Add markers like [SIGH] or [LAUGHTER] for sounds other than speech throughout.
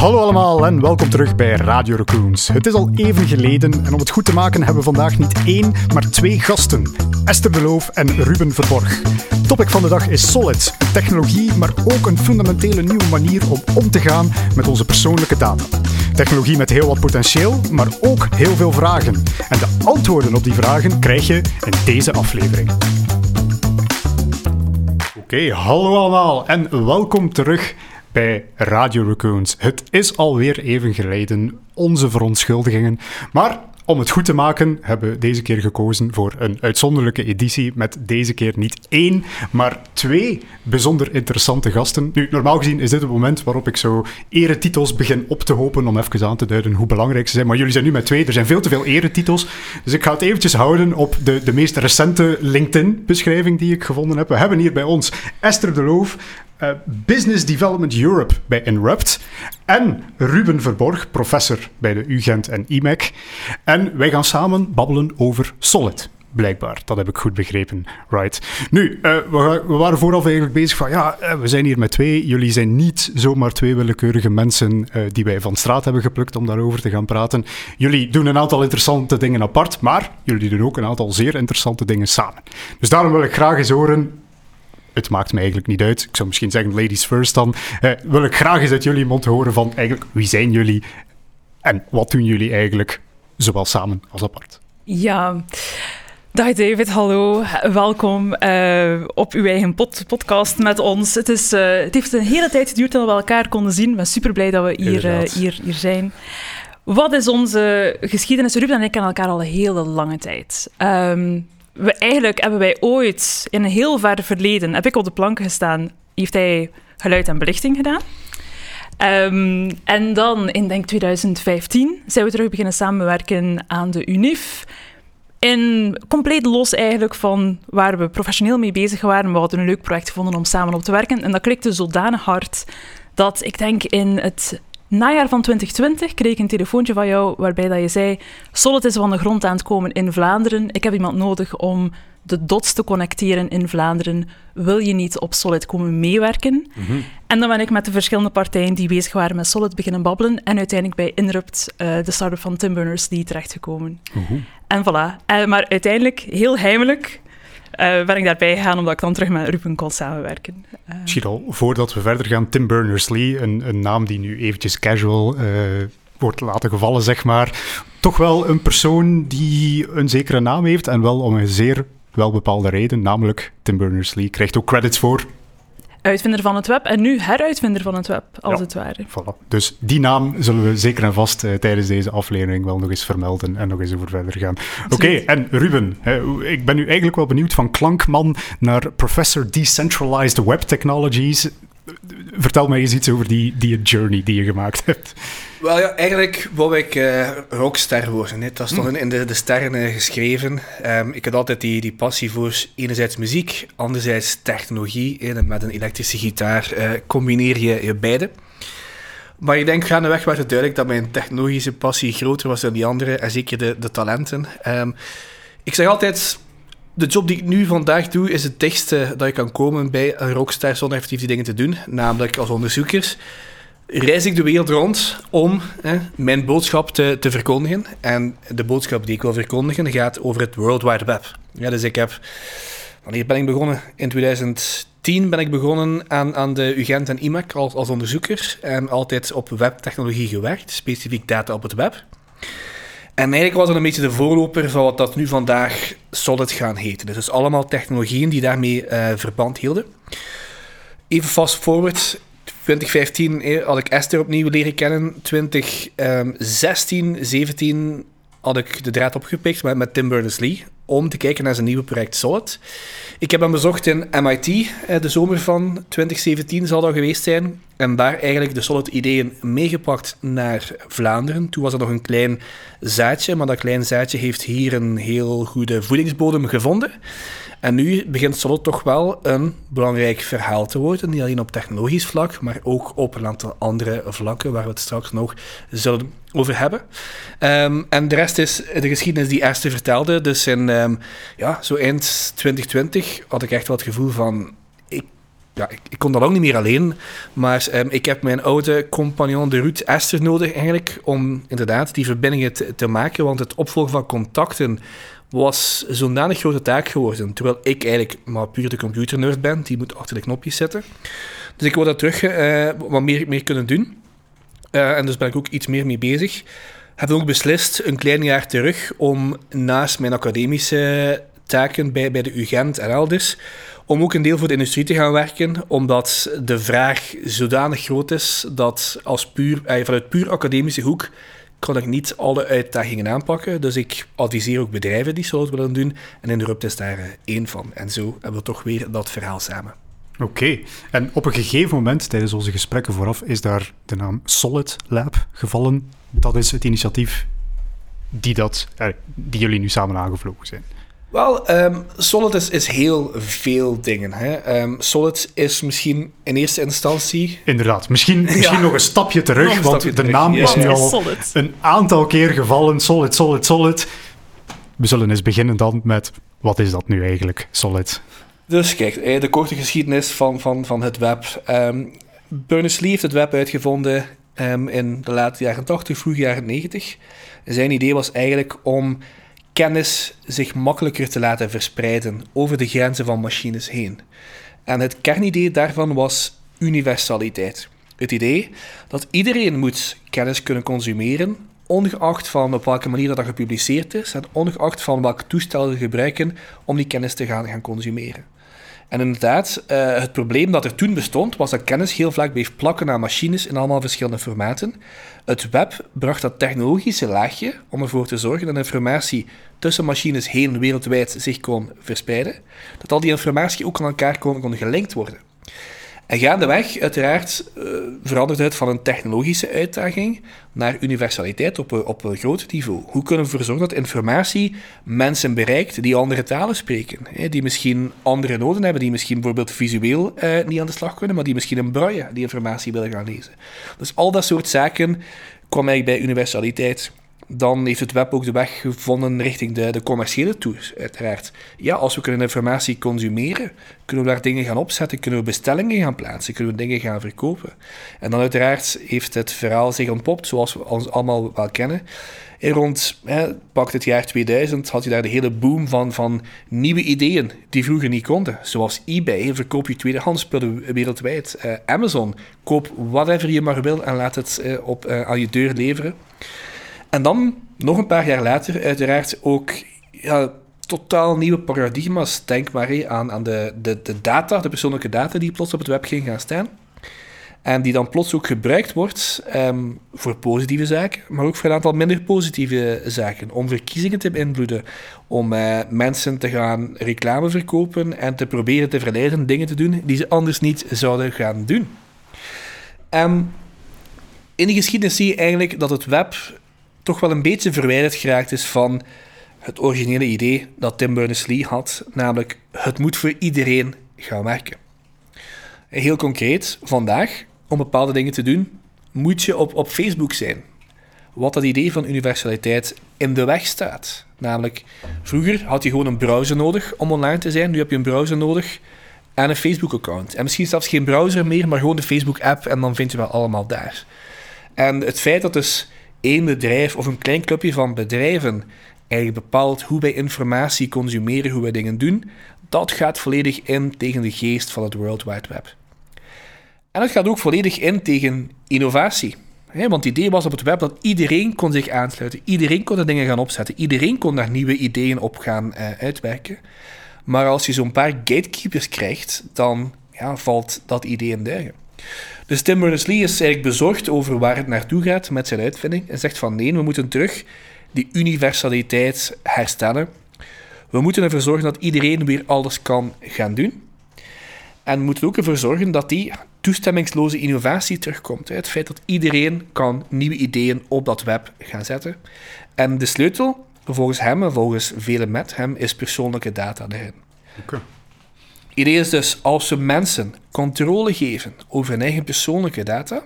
Hallo allemaal en welkom terug bij Radio Raccoons. Het is al even geleden en om het goed te maken hebben we vandaag niet één, maar twee gasten. Esther de Loof en Ruben Verborg. Topic van de dag is Solid. Technologie, maar ook een fundamentele nieuwe manier om om te gaan met onze persoonlijke data. Technologie met heel wat potentieel, maar ook heel veel vragen. En de antwoorden op die vragen krijg je in deze aflevering. Oké, hallo allemaal en welkom terug bij Radio Raccoons. Het is alweer even geleden, onze verontschuldigingen. Maar om het goed te maken hebben we deze keer gekozen voor een uitzonderlijke editie met deze keer niet één, maar twee bijzonder interessante gasten. Nu, normaal gezien is dit het moment waarop ik zo eretitels begin op te hopen om even aan te duiden hoe belangrijk ze zijn. Maar jullie zijn nu met twee, er zijn veel te veel eretitels. Dus ik ga het eventjes houden op de, de meest recente LinkedIn-beschrijving die ik gevonden heb. We hebben hier bij ons Esther de Loof, uh, Business Development Europe bij Inrupt. En Ruben Verborg, professor bij de UGent en IMEC. En wij gaan samen babbelen over Solid. Blijkbaar, dat heb ik goed begrepen. Right. Nu, uh, we, waren vooraf eigenlijk bezig van ja, we zijn hier met twee. Jullie zijn niet zomaar twee willekeurige mensen die wij van straat hebben geplukt om daarover te gaan praten. Jullie doen een aantal interessante dingen apart, maar jullie doen ook een aantal zeer interessante dingen samen. Dus daarom wil ik graag eens horen het maakt me eigenlijk niet uit. Ik zou misschien zeggen ladies first dan. Eh, wil ik graag eens uit jullie mond horen van eigenlijk wie zijn jullie en wat doen jullie eigenlijk, zowel samen als apart. Ja, Dag David, hallo. Welkom uh, op uw eigen pod podcast met ons. Het, is, uh, het heeft een hele tijd geduurd dat we elkaar konden zien. Ik ben super blij dat we hier, uh, hier, hier zijn. Wat is onze geschiedenis? Ruben en ik kennen elkaar al een hele lange tijd. Um, we, eigenlijk hebben wij ooit in een heel ver verleden, heb ik op de planken gestaan, heeft hij geluid en belichting gedaan. Um, en dan in denk 2015 zijn we terug beginnen samenwerken aan de UNIF. In compleet los eigenlijk van waar we professioneel mee bezig waren. We hadden een leuk project gevonden om samen op te werken. En dat klikte zodanig hard dat ik denk in het najaar van 2020 kreeg ik een telefoontje van jou waarbij dat je zei: Solid is van de grond aan het komen in Vlaanderen. Ik heb iemand nodig om de dots te connecteren in Vlaanderen. Wil je niet op Solid komen meewerken? Mhm. En dan ben ik met de verschillende partijen die bezig waren met Solid beginnen babbelen. En uiteindelijk bij Inrupt, uh, de start-up van Tim Berners-Lee, terechtgekomen. Uh En voilà. Uh, maar uiteindelijk, heel heimelijk, ben ik daarbij gegaan omdat ik dan terug met Ruben kon samenwerken. Uh, Misschien al, voordat we verder gaan, Tim Berners-Lee, een, een, naam die nu eventjes casual uh, wordt laten gevallen, zeg maar. Toch wel een persoon die een zekere naam heeft en wel om een zeer wel bepaalde reden, namelijk Tim Berners-Lee krijgt ook credits voor uitvinder van het web en nu heruitvinder van het web, als het ware. Voilà. Dus die naam zullen we zeker en vast uh, tijdens deze aflevering wel nog eens vermelden en nog eens over verder gaan. Oké, en Ruben, ik ben nu eigenlijk wel benieuwd van klankman naar Professor Decentralized Web Technologies. Vertel mij eens iets over die, die journey die je gemaakt hebt. Wel ja, eigenlijk wou ik uh, rockster worden. Hè. Dat stond mm. in de, de sterren uh, geschreven. Um, ik had altijd die, die passie voor enerzijds muziek, anderzijds technologie. Hè. Met een elektrische gitaar uh, combineer je, je beide. Maar ik denk gaandeweg werd het duidelijk dat mijn technologische passie groter was dan die andere. En zeker de, de talenten. Um, ik zeg altijd, de job die ik nu vandaag doe, is het dichtste dat je kan komen bij een rockstar zonder effectief die dingen te doen. Namelijk als onderzoeker reis ik de wereld rond om mijn boodschap te, te verkondigen. En de boodschap die ik wil verkondigen gaat over het World Wide Web. Ja, dus ik heb... Wanneer ben ik begonnen? In 2010 ben ik begonnen aan, aan de UGent en IMAC als, als onderzoeker. En altijd op webtechnologie gewerkt, specifiek data op het web. En eigenlijk was dat een beetje de voorloper van wat dat nu vandaag Solid gaan heten. Dus allemaal technologieën die daarmee uh, verband hielden. Even fast forward, 2015 had ik Esther opnieuw leren kennen. 2016, 17 had ik de draad opgepikt met, met Tim Berners-Lee om te kijken naar zijn nieuwe project Solid. Ik heb hem bezocht in MIT, de zomer van 2017 zal dat geweest zijn. En daar eigenlijk de Solid-ideeën meegepakt naar Vlaanderen. Toen was er nog een klein zaadje, maar dat klein zaadje heeft hier een heel goede voedingsbodem gevonden. En nu begint Solid toch wel een belangrijk verhaal te worden. Niet alleen op technologisch vlak, maar ook op een aantal andere vlakken waar we het straks nog zullen over hebben. Um, en de rest is de geschiedenis die Esther vertelde. Dus in um, ja, zo eind 2020 had ik echt wel het gevoel van... Ik ja, ik, kon dat ook niet meer alleen. Maar ehm, ik heb mijn oude compagnon de Ruud Esther nodig eigenlijk om inderdaad die verbindingen te, te maken. Want het opvolgen van contacten was zo'n danig grote taak geworden. Terwijl ik eigenlijk maar puur de computernerd ben, die moet achter de knopjes zitten. Dus ik wil dat terug uh, wat meer, meer kunnen doen. Uh, en dus ben ik ook iets meer mee bezig. Heb ook beslist, een klein jaar terug, om naast mijn academische taken bij, bij de UGent en elders, om ook een deel voor de industrie te gaan werken, omdat de vraag zodanig groot is dat als puur, eh, vanuit puur academische hoek kan ik niet alle uitdagingen aanpakken. Dus ik adviseer ook bedrijven die zo willen doen. En Interrupt is daar eh, één van. En zo hebben we toch weer dat verhaal samen. Oké, en op een gegeven moment tijdens onze gesprekken vooraf is daar de naam Solid Lab gevallen. Dat is het initiatief die, dat, eh, die jullie nu samen aangevlogen zijn. Wel, um, Solid is, is, heel veel dingen. Hè. Um, Solid is misschien in eerste instantie... Inderdaad, misschien, [LAUGHS] misschien nog een stapje terug, een want de naam is nu al een aantal keer gevallen. Solid, Solid, Solid. We zullen eens beginnen dan met, wat is dat nu eigenlijk, Solid? Dus kijk, eh, de korte geschiedenis van, van, van het web. Um, Berners-Lee heeft het web uitgevonden in de late jaren 80, vroege jaren 90. Zijn idee was eigenlijk om kennis zich makkelijker te laten verspreiden over de grenzen van machines heen. En het kernidee daarvan was universaliteit. Het idee dat iedereen moet kennis kunnen consumeren, ongeacht van op welke manier dat gepubliceerd is en ongeacht van welk toestel ze gebruiken om die kennis te gaan, gaan consumeren. En inderdaad, uh, het probleem dat er toen bestond, was dat kennis heel vaak bleef plakken aan machines in allemaal verschillende formaten. Het web bracht dat technologische laagje om ervoor te zorgen dat informatie tussen machines heen wereldwijd zich kon verspreiden. Dat al die informatie ook aan elkaar kon, kon gelinkt worden. En gaandeweg, uiteraard, uh, verandert het van een technologische uitdaging naar universaliteit op een, op een groot niveau. Hoe kunnen we ervoor zorgen dat informatie mensen bereikt die andere talen spreken? Hè, die misschien andere noden hebben, die misschien bijvoorbeeld visueel uh, niet aan de slag kunnen, maar die misschien een braille die informatie willen gaan lezen. Dus al dat soort zaken kwam eigenlijk bij universaliteit dan heeft het web ook de weg gevonden richting de, de commerciële tools, uiteraard. Ja, als we kunnen informatie consumeren, kunnen we daar dingen gaan opzetten, kunnen we bestellingen gaan plaatsen, kunnen we dingen gaan verkopen. En dan uiteraard heeft het verhaal zich ontpopt, zoals we ons allemaal wel kennen. En rond, hè, pak het jaar 2000, had je daar de hele boom van, van nieuwe ideeën die vroeger niet konden. Zoals eBay, verkoop je tweedehands spullen wereldwijd. Uh, Amazon, koop whatever je maar wil en laat het uh, op, uh, aan je deur leveren. En dan, nog een paar jaar later, uiteraard ook ja, totaal nieuwe paradigma's. Denk maar aan, aan de, de, de data, de persoonlijke data die plots op het web ging gaan staan. En die dan plots ook gebruikt wordt um, voor positieve zaken, maar ook voor een aantal minder positieve zaken. Om verkiezingen te beïnvloeden, om uh, mensen te gaan reclame verkopen en te proberen te verleiden dingen te doen die ze anders niet zouden gaan doen. Um, in de geschiedenis zie je eigenlijk dat het web toch wel een beetje verwijderd geraakt is van het originele idee dat Tim Berners-Lee had, namelijk het moet voor iedereen gaan werken. Heel concreet, vandaag, om bepaalde dingen te doen, moet je op, op Facebook zijn. Wat dat idee van universaliteit in de weg staat. Namelijk, vroeger had je gewoon een browser nodig om online te zijn, nu heb je een browser nodig en een Facebook-account. En misschien zelfs geen browser meer, maar gewoon de Facebook-app en dan vind je wel allemaal daar. En het feit dat dus één bedrijf of een klein clubje van bedrijven eigenlijk bepaalt hoe wij informatie consumeren, hoe wij dingen doen, dat gaat volledig in tegen de geest van het World Wide Web. En het gaat ook volledig in tegen innovatie. want het idee was op het web dat iedereen kon zich aansluiten, iedereen kon er dingen gaan opzetten, iedereen kon daar nieuwe ideeën op gaan uh, uitwerken. Maar als je zo'n paar gatekeepers krijgt, dan ja, valt dat idee in duigen. Dus Tim Berners-Lee is eigenlijk bezorgd over waar het naartoe gaat met zijn uitvinding en zegt van nee, we moeten terug die universaliteit herstellen. We moeten ervoor zorgen dat iedereen weer alles kan gaan doen. En we moeten ook ervoor zorgen dat die toestemmingsloze innovatie terugkomt. Het feit dat iedereen kan nieuwe ideeën op dat web gaan zetten. En de sleutel, volgens hem en volgens velen met hem, is persoonlijke data erin. Okay idee is dus, als we mensen controle geven over hun eigen persoonlijke data,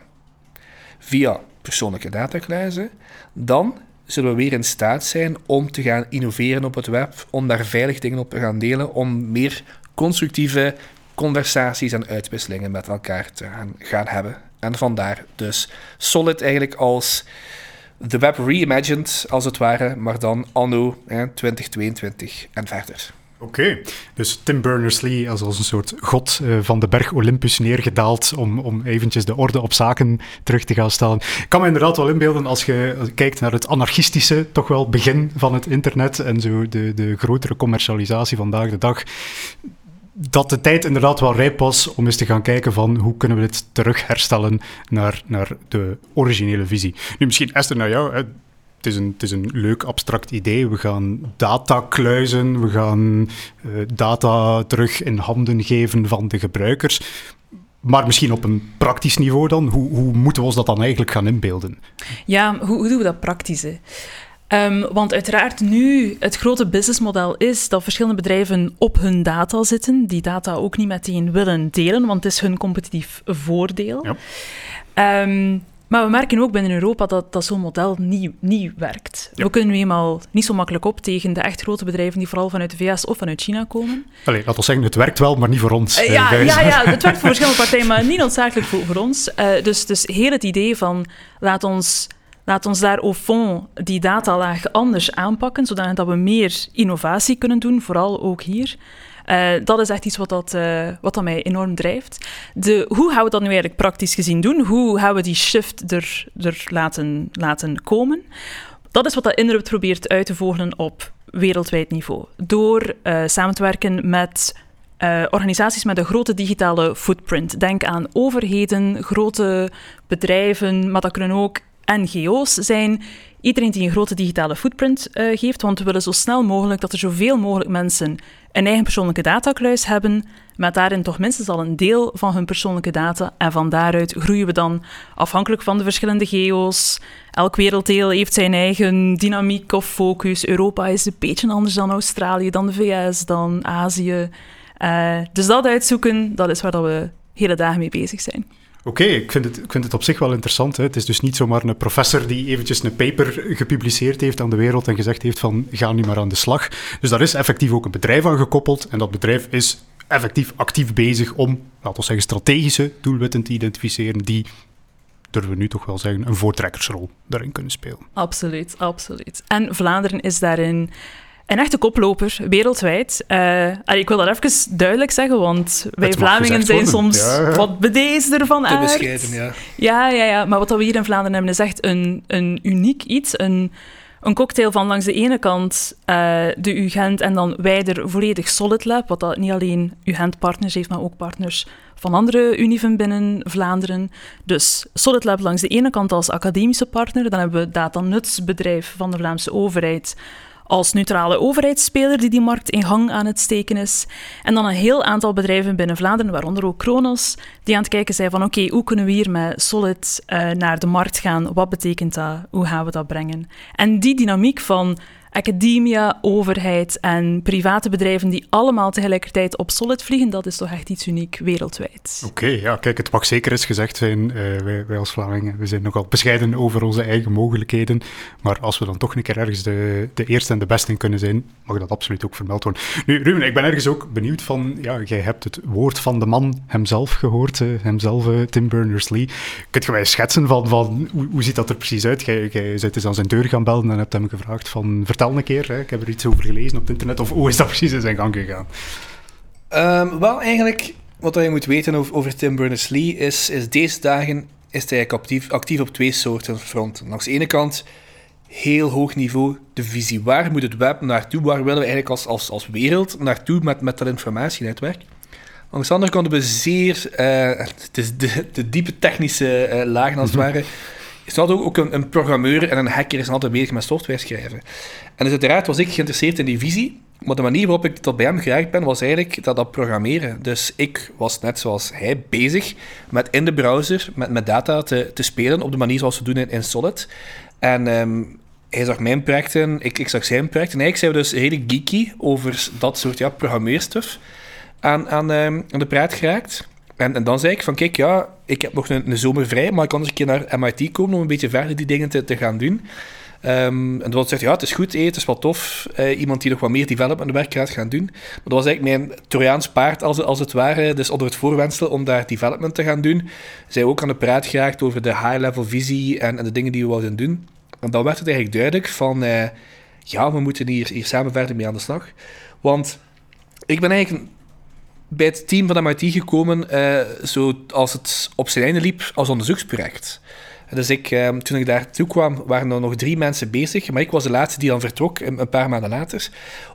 via persoonlijke datakluizen, dan zullen we weer in staat zijn om te gaan innoveren op het web, om daar veilig dingen op te gaan delen, om meer constructieve conversaties en uitwisselingen met elkaar te gaan, hebben. En vandaar dus Solid eigenlijk als de web reimagined, als het ware, maar dan anno hè, 2022 en verder. Oké, dus Tim Berners-Lee als, als een soort god uh, van de berg Olympus neergedaald om, om eventjes de orde op zaken terug te gaan stellen. Ik kan me inderdaad wel inbeelden als je kijkt naar het anarchistische, toch wel begin van het internet en zo de, de grotere commercialisatie vandaag de dag, dat de tijd inderdaad wel rijp was om eens te gaan kijken van hoe kunnen we dit terug herstellen naar, naar de originele visie. Nu, misschien Esther naar jou. Hè. Het is, een, het is een leuk abstract idee. We gaan data kluizen, we gaan uh, data terug in handen geven van de gebruikers. Maar misschien op een praktisch niveau dan? Hoe, hoe moeten we ons dat dan eigenlijk gaan inbeelden? Ja, hoe, hoe doen we dat praktisch? Um, want uiteraard nu het grote businessmodel is dat verschillende bedrijven op hun data zitten, die data ook niet meteen willen delen, want het is hun competitief voordeel. Ja. Um, maar we merken ook binnen Europa dat, dat zo'n model niet, niet werkt. We kunnen nu eenmaal niet zo makkelijk op tegen de echt grote bedrijven die vooral vanuit de VS of vanuit China komen. Allee, laat ons zeggen, het werkt wel, maar niet voor ons. Uh, ja, ja, ja, het werkt voor [LAUGHS] verschillende partijen, maar niet noodzakelijk voor, voor ons. Uh, dus, dus heel het idee van laat ons Laat ons daar au fond die datalaag anders aanpakken, zodat we meer innovatie kunnen doen, vooral ook hier. Uh, dat is echt iets wat, dat, uh, wat dat mij enorm drijft. De, hoe gaan we dat nu eigenlijk praktisch gezien doen? Hoe gaan we die shift er, er laten, laten komen? Dat is wat dat Inrupt probeert uit te vogelen op wereldwijd niveau. Door uh, samen te werken met organisaties met een grote digitale footprint. Denk aan overheden, grote bedrijven, maar dat kunnen ook NGO's zijn iedereen die een grote digitale footprint uh, geeft, want we willen zo snel mogelijk dat er zoveel mogelijk mensen een eigen persoonlijke datakluis hebben, met daarin toch minstens al een deel van hun persoonlijke data. En van daaruit groeien we dan afhankelijk van de verschillende geo's. Elk werelddeel heeft zijn eigen dynamiek of focus. Europa is een beetje anders dan Australië, dan de VS, dan Azië. Uh, dus dat uitzoeken, dat is waar dat we hele dagen mee bezig zijn. Oké, ik, vind het, op zich wel interessant. Hè. Het is dus niet zomaar een professor die eventjes een paper gepubliceerd heeft aan de wereld en gezegd heeft van ga nu maar aan de slag. Dus daar is effectief ook een bedrijf aan gekoppeld en dat bedrijf is effectief actief bezig om, laten we zeggen, strategische doelwitten te identificeren die durven we nu toch wel zeggen, een voortrekkersrol daarin kunnen spelen. Absoluut, absoluut. En Vlaanderen is daarin een echte koploper, wereldwijd. Uh, ik wil dat even duidelijk zeggen, want wij Vlamingen zijn soms wat bedeesder van aard. Te bescheiden, ja. Ja, ja, ja. Maar wat we hier in Vlaanderen hebben, is echt een, een uniek iets. Een, een cocktail van langs de ene kant uh, de UGent en dan wijder volledig Solid Lab, wat dat niet alleen UGent-partners heeft, maar ook partners van andere univen binnen Vlaanderen. Dus Solid Lab langs de ene kant als academische partner, dan hebben we Data Nutsbedrijf van de Vlaamse overheid als neutrale overheidsspeler die die markt in gang aan het steken is. En dan een heel aantal bedrijven binnen Vlaanderen, waaronder ook Kronos, die aan het kijken zijn van oké, hoe kunnen we hier met Solid uh, naar de markt gaan? Wat betekent dat? Hoe gaan we dat brengen? En die dynamiek van academia, overheid en private bedrijven die allemaal tegelijkertijd op Solid vliegen, dat is toch echt iets uniek wereldwijd. Oké, ja, kijk, het mag zeker eens gezegd zijn, uh, wij, wij, als Vlamingen, we zijn nogal bescheiden over onze eigen mogelijkheden, maar als we dan toch een keer ergens de, de eerste en de beste in kunnen zijn, mag dat absoluut ook vermeld worden. Nu, Ruben, ik ben ergens ook benieuwd van, ja, jij hebt het woord van de man hemzelf gehoord, uh, hemzelf, uh, Tim Berners-Lee. Kunt je mij schetsen van, van hoe, hoe ziet dat er precies uit? Jij, jij bent eens aan zijn deur gaan bellen en hebt hem gevraagd van, vertel een keer. Hè. Ik heb er iets over gelezen op het internet. Of hoe is dat precies in zijn gang gegaan? Um, wel, eigenlijk, wat je moet weten over, over Tim Berners-Lee is, is deze dagen is hij actief, actief op twee soorten fronten. Langs de ene kant heel hoog niveau de visie. Waar moet het web naartoe? Waar willen we eigenlijk als, als, als wereld naartoe met, met dat informatienetwerk? Langs de andere kant hebben we zeer uh, de, de, de, diepe technische uh, lagen als het mhm. ware is altijd ook, een, een, programmeur en een hacker is altijd bezig met software schrijven. En dus uiteraard was ik geïnteresseerd in die visie, maar de manier waarop ik tot bij hem geraakt ben, was eigenlijk dat, dat programmeren. Dus ik was net zoals hij bezig met in de browser met, met data te, te spelen op de manier zoals we doen in, in Solid. En ehm, hij zag mijn projecten, ik, ik zag zijn projecten. En eigenlijk zijn we dus redelijk geeky over dat soort ja, programmeerstuff aan, aan, um, aan de praat geraakt. En, dan zei ik van, kijk, ja, ik heb nog een, zomer vrij, maar ik kan eens een keer naar MIT komen om een beetje verder die dingen te, gaan doen. Um, en dat zegt, ja, het is goed, het is wat tof. Iemand die nog wat meer development werk gaat gaan doen. Maar dat was eigenlijk mijn Trojaans paard, als, als het ware. Dus onder het voorwensel om daar development te gaan doen. Zij ook aan de praat geraakt over de high-level visie en, de dingen die we wilden doen. En dan werd het eigenlijk duidelijk van... Uh, ja, we moeten hier, hier samen verder mee aan de slag. Want ik ben eigenlijk bij het team van MIT gekomen uh, zo als het op zijn einde liep als onderzoeksproject. Dus ik, ehm, toen ik daartoe kwam, waren er nog drie mensen bezig, maar ik was de laatste die dan vertrok, een, paar maanden later.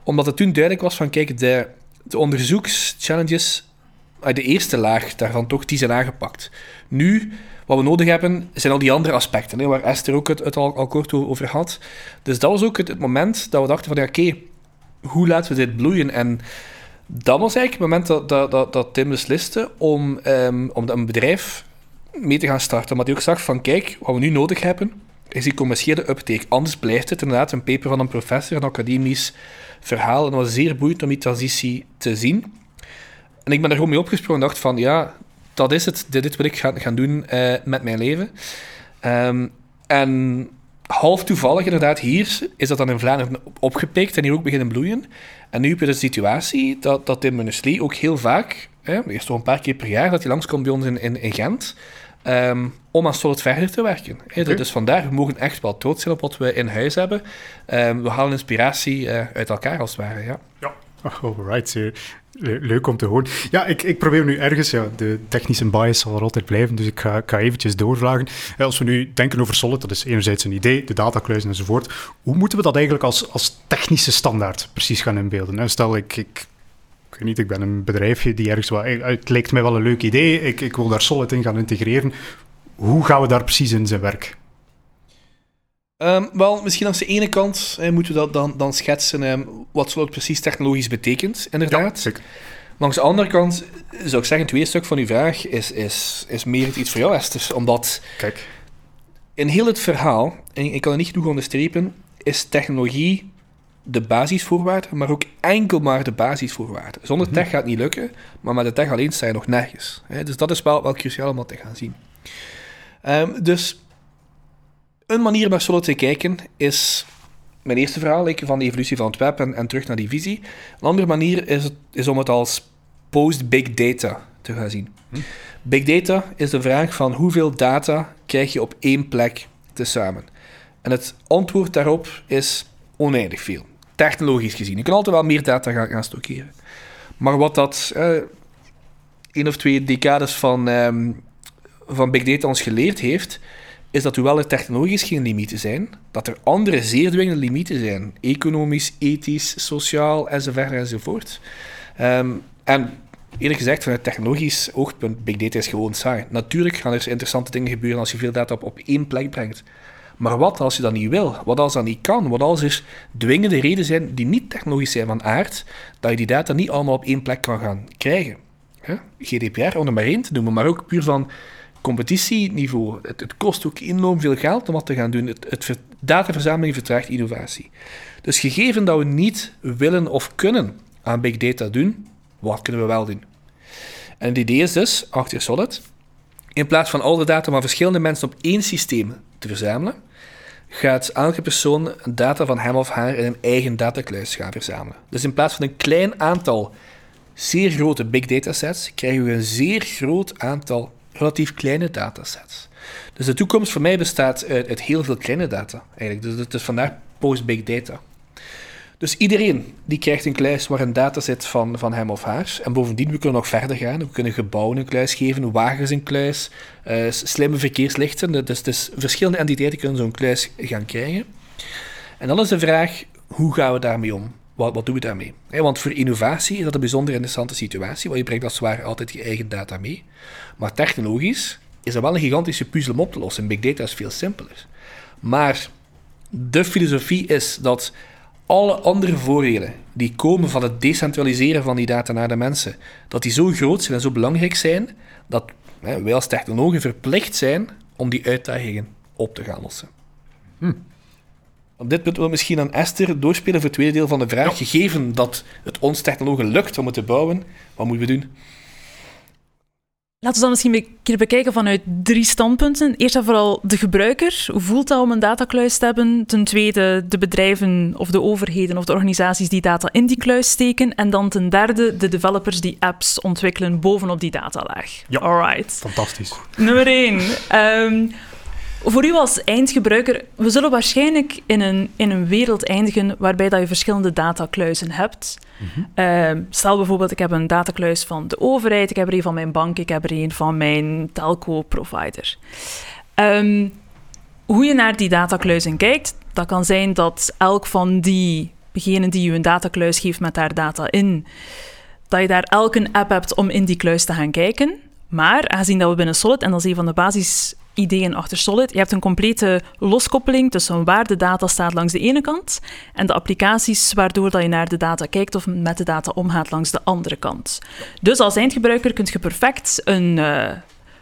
Omdat het toen duidelijk was van, kijk, de, de onderzoekschallenges, de eerste laag daarvan toch, die zijn aangepakt. Nu, wat we nodig hebben, zijn al die andere aspecten, hè, waar Esther ook het, al, al, kort over had. Dus dat was ook het, het moment dat we dachten van, ja, oké, hoe laten we dit bloeien? En dat was eigenlijk het moment dat, dat, dat, dat Tim besliste om, um, om een bedrijf mee te gaan starten. Maar hij ook zag van, kijk, wat we nu nodig hebben, is die commerciële uptake. Anders blijft het inderdaad een paper van een professor, een academisch verhaal. En was zeer boeiend om die transitie te zien. En ik ben er gewoon mee opgesprongen en dacht van, ja, dat is het. Dit, dit wil ik gaan, gaan doen uh, met mijn leven. Um, en half toevallig inderdaad hier is dat dan in Vlaanderen opgepikt en hier ook beginnen bloeien. En nu heb je de situatie dat, dat Tim Munneslee ook heel vaak, hè, eerst toch een paar keer per jaar, dat hij langskomt bij ons in, in, in Gent, um, om aan Solid verder te werken. Hè. Okay. Dus vandaar, we mogen echt wel trots zijn op wat we in huis hebben. Um, we halen inspiratie uh, uit elkaar als het ware, ja. Ja, Leuk om te horen. Ja, ik, ik probeer nu ergens, ja, de technische bias zal er altijd blijven, dus ik ga, ik ga eventjes doorvragen. Als we nu denken over Solid, dat is enerzijds een idee, de datakluizen enzovoort. Hoe moeten we dat eigenlijk als, als technische standaard precies gaan inbeelden? Stel, ik, ik, weet niet, ik ben een bedrijfje die ergens wel... Het lijkt mij wel een leuk idee, ik, ik wil daar Solid in gaan integreren. Hoe gaan we daar precies in zijn werk? Um, wel, misschien aan de ene kant eh, moeten we dat dan, dan schetsen um, wat Solid precies technologisch betekent, inderdaad. Ja, zeker. Langs de andere kant zou ik zeggen, twee stuk van uw vraag is, is, is meer iets voor jou, Esther. Omdat Kijk. in heel het verhaal, en ik kan het niet genoeg onderstrepen, is technologie de basisvoorwaarde, maar ook enkel maar de basisvoorwaarde. Zonder mm -hmm. tech gaat het niet lukken, maar met de tech alleen sta je nog nergens. Hè? Dus dat is wel, wel cruciaal om dat te gaan zien. Um, dus een manier naar Solid te kijken is mijn eerste verhaal like, van de evolutie van het web en, en, terug naar die visie. Een andere manier is, het, is om het als post-big data te gaan zien. Hm. Big data is de vraag van hoeveel data krijg je op één plek tezamen. En het antwoord daarop is oneindig veel. Technologisch gezien. Je kan altijd wel meer data gaan, gaan stockeren. Maar wat dat eh, één of twee decades van, um, van big data ons geleerd heeft, is dat hoewel er technologisch geen limieten zijn, dat er andere zeer dwingende limieten zijn. Economisch, ethisch, sociaal enzovoort enzovoort. Um, en eerlijk gezegd, vanuit technologisch oogpunt, big data is gewoon saai. Natuurlijk gaan er interessante dingen gebeuren als je veel data op, op één plek brengt. Maar wat als je dat niet wil? Wat als dat niet kan? Wat als er dwingende redenen zijn die niet technologisch zijn van aard, dat je die data niet allemaal op één plek kan gaan krijgen? GDPR, om er maar één te noemen, maar ook puur van competitieniveau. Het, het, kost ook enorm veel geld om wat te gaan doen. Het, het dataverzameling vertraagt innovatie. Dus gegeven dat we niet willen of kunnen aan big data doen, wat kunnen we wel doen? En het idee is dus, achter Solid, in plaats van al de data van verschillende mensen op één systeem te verzamelen, gaat elke persoon data van hem of haar in een eigen datakluis gaan verzamelen. Dus in plaats van een klein aantal zeer grote big data sets, krijgen we een zeer groot aantal relatief kleine datasets. Dus de toekomst voor mij bestaat uit, uit heel veel kleine data, eigenlijk. Dus het is vandaar post-big data. Dus iedereen die krijgt een kluis waar een dataset van, van hem of haar. En bovendien, we kunnen nog verder gaan. We kunnen gebouwen een kluis geven, wagens een kluis, uh, slimme verkeerslichten. Dus, dus verschillende entiteiten kunnen zo'n kluis gaan krijgen. En dan is de vraag, hoe gaan we daarmee om? Wat, wat doen we daarmee? want voor innovatie is dat een bijzonder interessante situatie, want je brengt als het ware altijd je eigen data mee. Maar technologisch is dat wel een gigantische puzzel om op te lossen. Big data is veel simpeler. Maar de filosofie is dat alle andere voordelen die komen van het decentraliseren van die data naar de mensen, dat die zo groot zijn en zo belangrijk zijn, dat wij als technologen verplicht zijn om die uitdagingen op te gaan lossen. Hm. Op dit punt wil misschien aan Esther doorspelen voor het tweede deel van de vraag. Gegeven dat het ons technologen lukt om het te bouwen, wat moeten we doen? Laten we dan misschien een keer bekijken vanuit drie standpunten. Eerst en vooral de gebruiker. Hoe voelt dat om een datakluis te hebben? Ten tweede de bedrijven of de overheden of de organisaties die data in die kluis steken. En dan ten derde de developers die apps ontwikkelen bovenop die datalaag. Ja, Alright. fantastisch. Nummer één. Ehm, voor u als eindgebruiker, we zullen waarschijnlijk in een, in een wereld eindigen waarbij dat je verschillende datakluizen hebt. Ehm, stel bijvoorbeeld, ik heb een datakluis van de overheid, ik heb er een van mijn bank, ik heb er een van mijn telco-provider. Ehm, hoe je naar die datakluizen kijkt, dat kan zijn dat elk van die, degenen die je een datakluis geeft met daar data in, dat je daar elk een app hebt om in die kluis te gaan kijken. Maar aangezien dat we binnen Solid, en dat is een van de basisideeën achter Solid, je hebt een complete loskoppeling tussen waar de data staat langs de ene kant en de applicaties waardoor dat je naar de data kijkt of met de data omgaat langs de andere kant. Dus als eindgebruiker kun je perfect een, uh,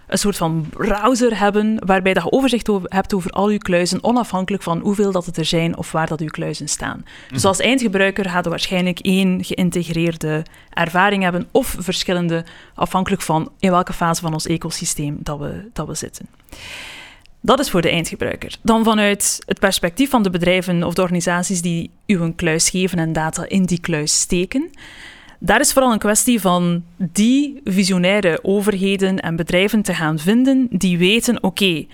een soort van browser hebben waarbij dat je overzicht over, hebt over al je kluizen, onafhankelijk van hoeveel dat het er zijn of waar dat je kluizen staan. Dus als eindgebruiker gaat je waarschijnlijk één geïntegreerde ervaring hebben of verschillende, afhankelijk van in welke fase van ons ecosysteem dat we, dat we zitten. Dat is voor de eindgebruiker. Dan vanuit het perspectief van de bedrijven of de organisaties die u een kluis geven en data in die kluis steken. Daar is vooral een kwestie van die visionaire overheden en bedrijven te gaan vinden die weten: oké,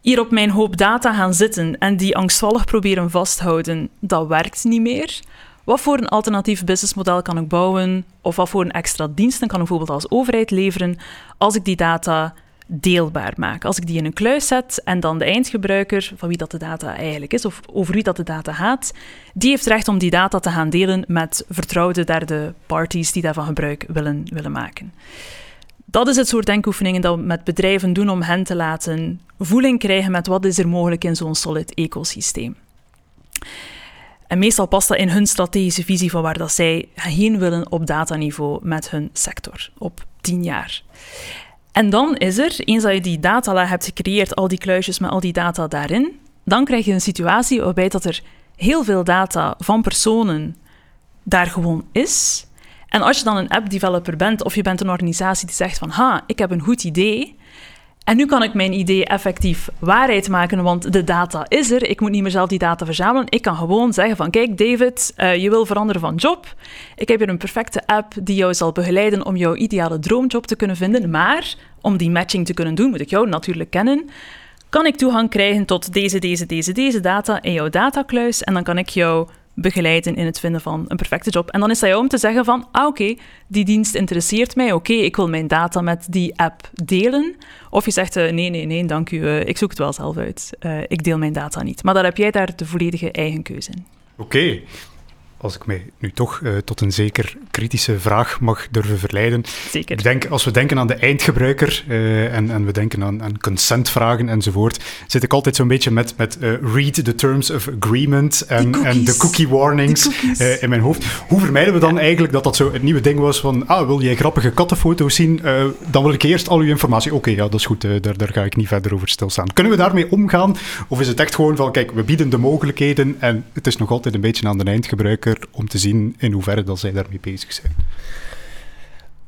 hier op mijn hoop data gaan zitten en die angstvallig proberen vasthouden, dat werkt niet meer. Wat voor een alternatief businessmodel kan ik bouwen? Of wat voor een extra diensten kan ik bijvoorbeeld als overheid leveren als ik die data deelbaar maak. Als ik die in een kluis zet en dan de eindgebruiker, van wie dat de data eigenlijk is, of over wie dat de data gaat, die heeft recht om die data te gaan delen met vertrouwde derde parties die daarvan gebruik willen, willen maken. Dat is het soort denkoefeningen dat we met bedrijven doen om hen te laten voeling krijgen met wat is er mogelijk in zo'n solid ecosysteem. En meestal past dat in hun strategische visie van waar dat zij heen willen op dataniveau met hun sector op tien jaar. En dan is er, eens dat je die datalaag hebt gecreëerd, al die kluisjes met al die data daarin, dan krijg je een situatie waarbij dat er heel veel data van personen daar gewoon is. En als je dan een app-developer bent of je bent een organisatie die zegt van ha, ik heb een goed idee, en nu kan ik mijn idee effectief waarheid maken, want de data is er. Ik moet niet meer zelf die data verzamelen. Ik kan gewoon zeggen van, kijk David, uh, je wil veranderen van job. Ik heb hier een perfecte app die jou zal begeleiden om jouw ideale droomjob te kunnen vinden. Maar om die matching te kunnen doen, moet ik jou natuurlijk kennen. Kan ik toegang krijgen tot deze, deze, deze, deze data in jouw datakluis. En dan kan ik jou begeleiden in het vinden van een perfecte job. En dan is jou om te zeggen van, ah oké, die dienst interesseert mij, oké, ik wil mijn data met die app delen. Of je zegt, uh, nee, nee, nee, dank u, uh, ik zoek het wel zelf uit. Uh, ik deel mijn data niet. Maar dan heb jij daar de volledige eigen keuze in. Oké, als ik mij nu toch uh, tot een zeker kritische vraag mag durven verleiden. Zeker. Ik denk, als we denken aan de eindgebruiker uh, en, en, we denken aan, aan consentvragen enzovoort, zit ik altijd zo'n beetje met, met uh, read the terms of agreement en, en de cookie warnings in mijn hoofd. Hoe vermijden we dan ja. eigenlijk dat dat zo het nieuwe ding was van, ah, wil jij grappige kattenfoto's zien? dan wil ik eerst al uw informatie. Oké, okay, ja, dat is goed, daar, daar ga ik niet verder over stilstaan. Kunnen we daarmee omgaan? Of is het echt gewoon van, kijk, we bieden de mogelijkheden en het is nog altijd een beetje aan de eindgebruiker om te zien in hoeverre dat zij daarmee bezig zijn.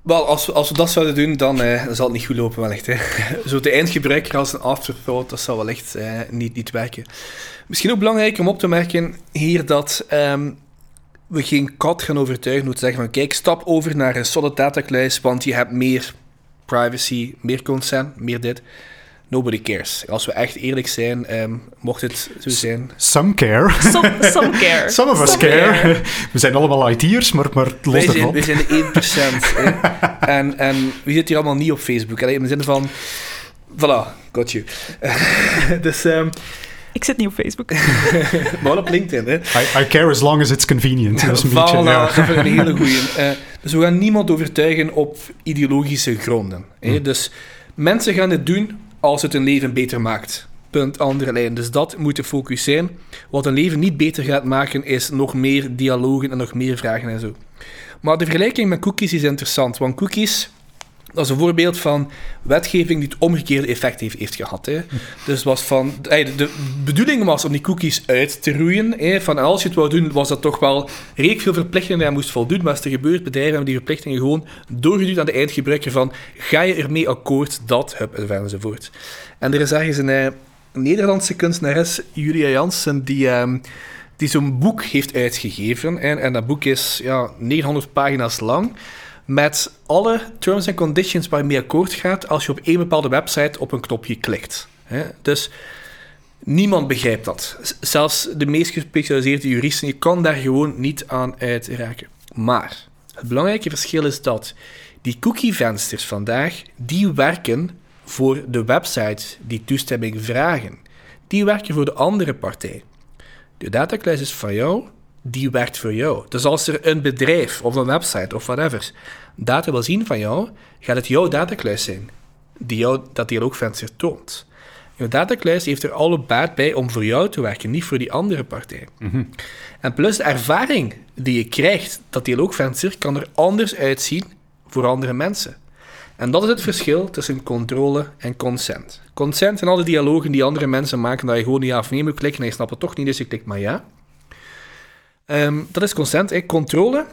Wel, als we, als we dat zouden doen, dan, eh, zal het niet goed lopen wellicht. Hè. [LAUGHS] Zo de eindgebruiker als een afterthought, dat zal wellicht eh, niet, niet werken. Misschien ook belangrijk om op te merken hier dat um, we geen kat gaan overtuigen door te zeggen van kijk, stap over naar een solid datakluis, want je hebt meer privacy, meer consent, meer dit. Nobody cares. Als we echt eerlijk zijn, um, mocht het zo zijn. Some care. Some, some care. Some of us some care. care. [LAUGHS] We zijn allemaal IT'ers, maar, maar los wij zijn, wij zijn de 1%. [LAUGHS] en, en wie zit hier allemaal niet op Facebook? Allee, in de zin van... Voilà, got you. [LAUGHS] dus... Um, ik zit niet op Facebook. maar op LinkedIn, hè. I, I, care as long as it's convenient. Dat is een voilà, beetje, ja. dat vind ik een hele goeie. Uh, dus we gaan niemand overtuigen op ideologische gronden. Hè. Dus mensen gaan het doen als het een leven beter maakt. Punt, andere lijn. Dus dat moet de focus zijn. Wat een leven niet beter gaat maken, is nog meer dialogen en nog meer vragen en zo. Maar de vergelijking met cookies is interessant, want cookies Dat is een voorbeeld van wetgeving die het omgekeerde effect heeft, heeft gehad. Hè. Dus was van, de bedoeling was om die cookies uit te roeien. Hè. Van als je het wou doen, was dat toch wel redelijk veel verplichtingen die je moest voldoen. Maar als er gebeurt, bedrijven hebben die verplichtingen gewoon doorgeduwd aan de eindgebruiker van ga je ermee akkoord dat, hup, enzovoort. En er is ergens een, een Nederlandse kunstenares, Julia Jansen, die... Ehm, die zo'n boek heeft uitgegeven. En, en dat boek is ja, 900 pagina's lang met alle terms en conditions waar je mee akkoord gaat als je op één bepaalde website op een knopje klikt. Dus niemand begrijpt dat. Zelfs de meest gespecialiseerde juristen, je kan daar gewoon niet aan uitraken. Maar het belangrijke verschil is dat die cookie-vensters vandaag, die werken voor de websites die toestemming vragen. Die werken voor de andere partij. De datakluis is van jou, die werkt voor jou. Dus als er een bedrijf of een website of whatever data wil zien van jou, gaat het jouw datakluis zijn die jou dat dialoogvenster toont. Jouw datakluis heeft er alle baat bij om voor jou te werken, niet voor die andere partij. Mhm. En plus de ervaring die je krijgt, dat dialoogvenster kan er anders uitzien voor andere mensen. En dat is het verschil tussen controle en consent. Consent zijn alle dialogen die andere mensen maken, dat je gewoon ja of nee moet klikken en je snapt het toch niet, dus je klikt maar ja. Ehm, dat is consent. Controle,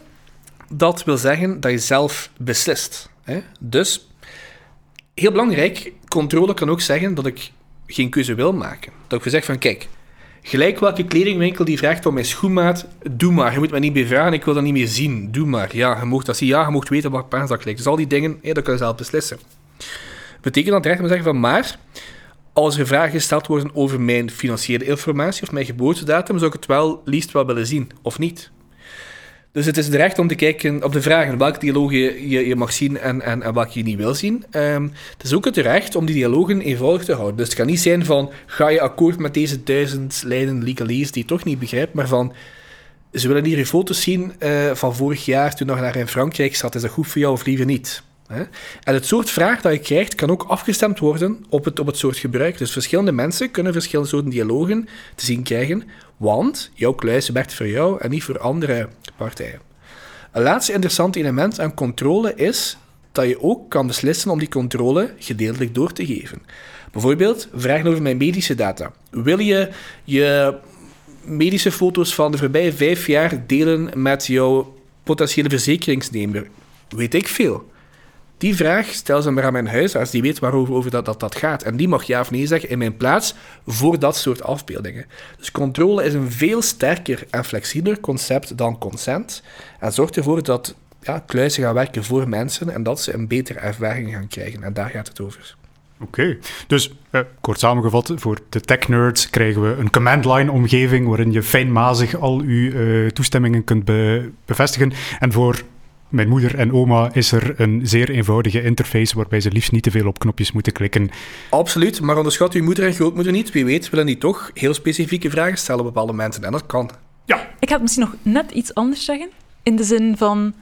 dat wil zeggen dat je zelf beslist. Hè. Dus, heel belangrijk, controle kan ook zeggen dat ik geen keuze wil maken. Dat ik zeg van, kijk, gelijk welke kledingwinkel die vraagt om mijn schoenmaat, doe maar. Je moet me niet meer vragen, ik wil dat niet meer zien. Doe maar. Ja, je mag dat zien. Ja, je mag weten wat paars dat lijkt. Dus al die dingen, hè, dat kan je zelf beslissen. Betekent dat recht te zeggen van, maar als er vragen gesteld worden over mijn financiële informatie of mijn geboortedatum, zou ik het wel liefst wel willen zien, of niet. Dus het is het recht om te kijken op de vragen welke dialogen je, je, mag zien en, en, en welke je niet wil zien. Um, het is ook het recht om die dialogen eenvoudig te houden. Dus het kan niet zijn van, ga je akkoord met deze duizend lijnen legalese die je toch niet begrijpt, maar van, ze willen hier foto's zien uh, van vorig jaar toen nog naar in Frankrijk zat. Is dat goed voor jou of liever niet? En het soort vraag dat je krijgt kan ook afgestemd worden op het, op het soort gebruik. Dus verschillende mensen kunnen verschillende soorten dialogen te zien krijgen, want jouw kluis werkt voor jou en niet voor andere partijen. Een laatste interessant element aan controle is dat je ook kan beslissen om die controle gedeeltelijk door te geven. Bijvoorbeeld, vragen over mijn medische data. Wil je je medische foto's van de voorbije vijf jaar delen met jouw potentiële verzekeringsnemer? Weet ik veel. Die vraag stel ze maar aan mijn huisarts, die weet waarover over dat, dat, dat gaat. En die mag ja of nee zeggen in mijn plaats voor dat soort afbeeldingen. Dus controle is een veel sterker en flexibeler concept dan consent. En zorgt ervoor dat ja, kluizen gaan werken voor mensen en dat ze een betere ervaring gaan krijgen. En daar gaat het over. Oké, dus eh, kort samengevat, voor de tech-nerds krijgen we een command-line-omgeving waarin je fijnmazig al uw uh, toestemmingen kunt bevestigen. En voor mijn moeder en oma is er een zeer eenvoudige interface waarbij ze liefst niet te veel op knopjes moeten klikken. Absoluut, maar onderschat uw moeder en grootmoeder niet. Wie weet willen die toch heel specifieke vragen stellen op bepaalde mensen en dat kan. Ja. Ik ga het misschien nog net iets anders zeggen. In de zin van,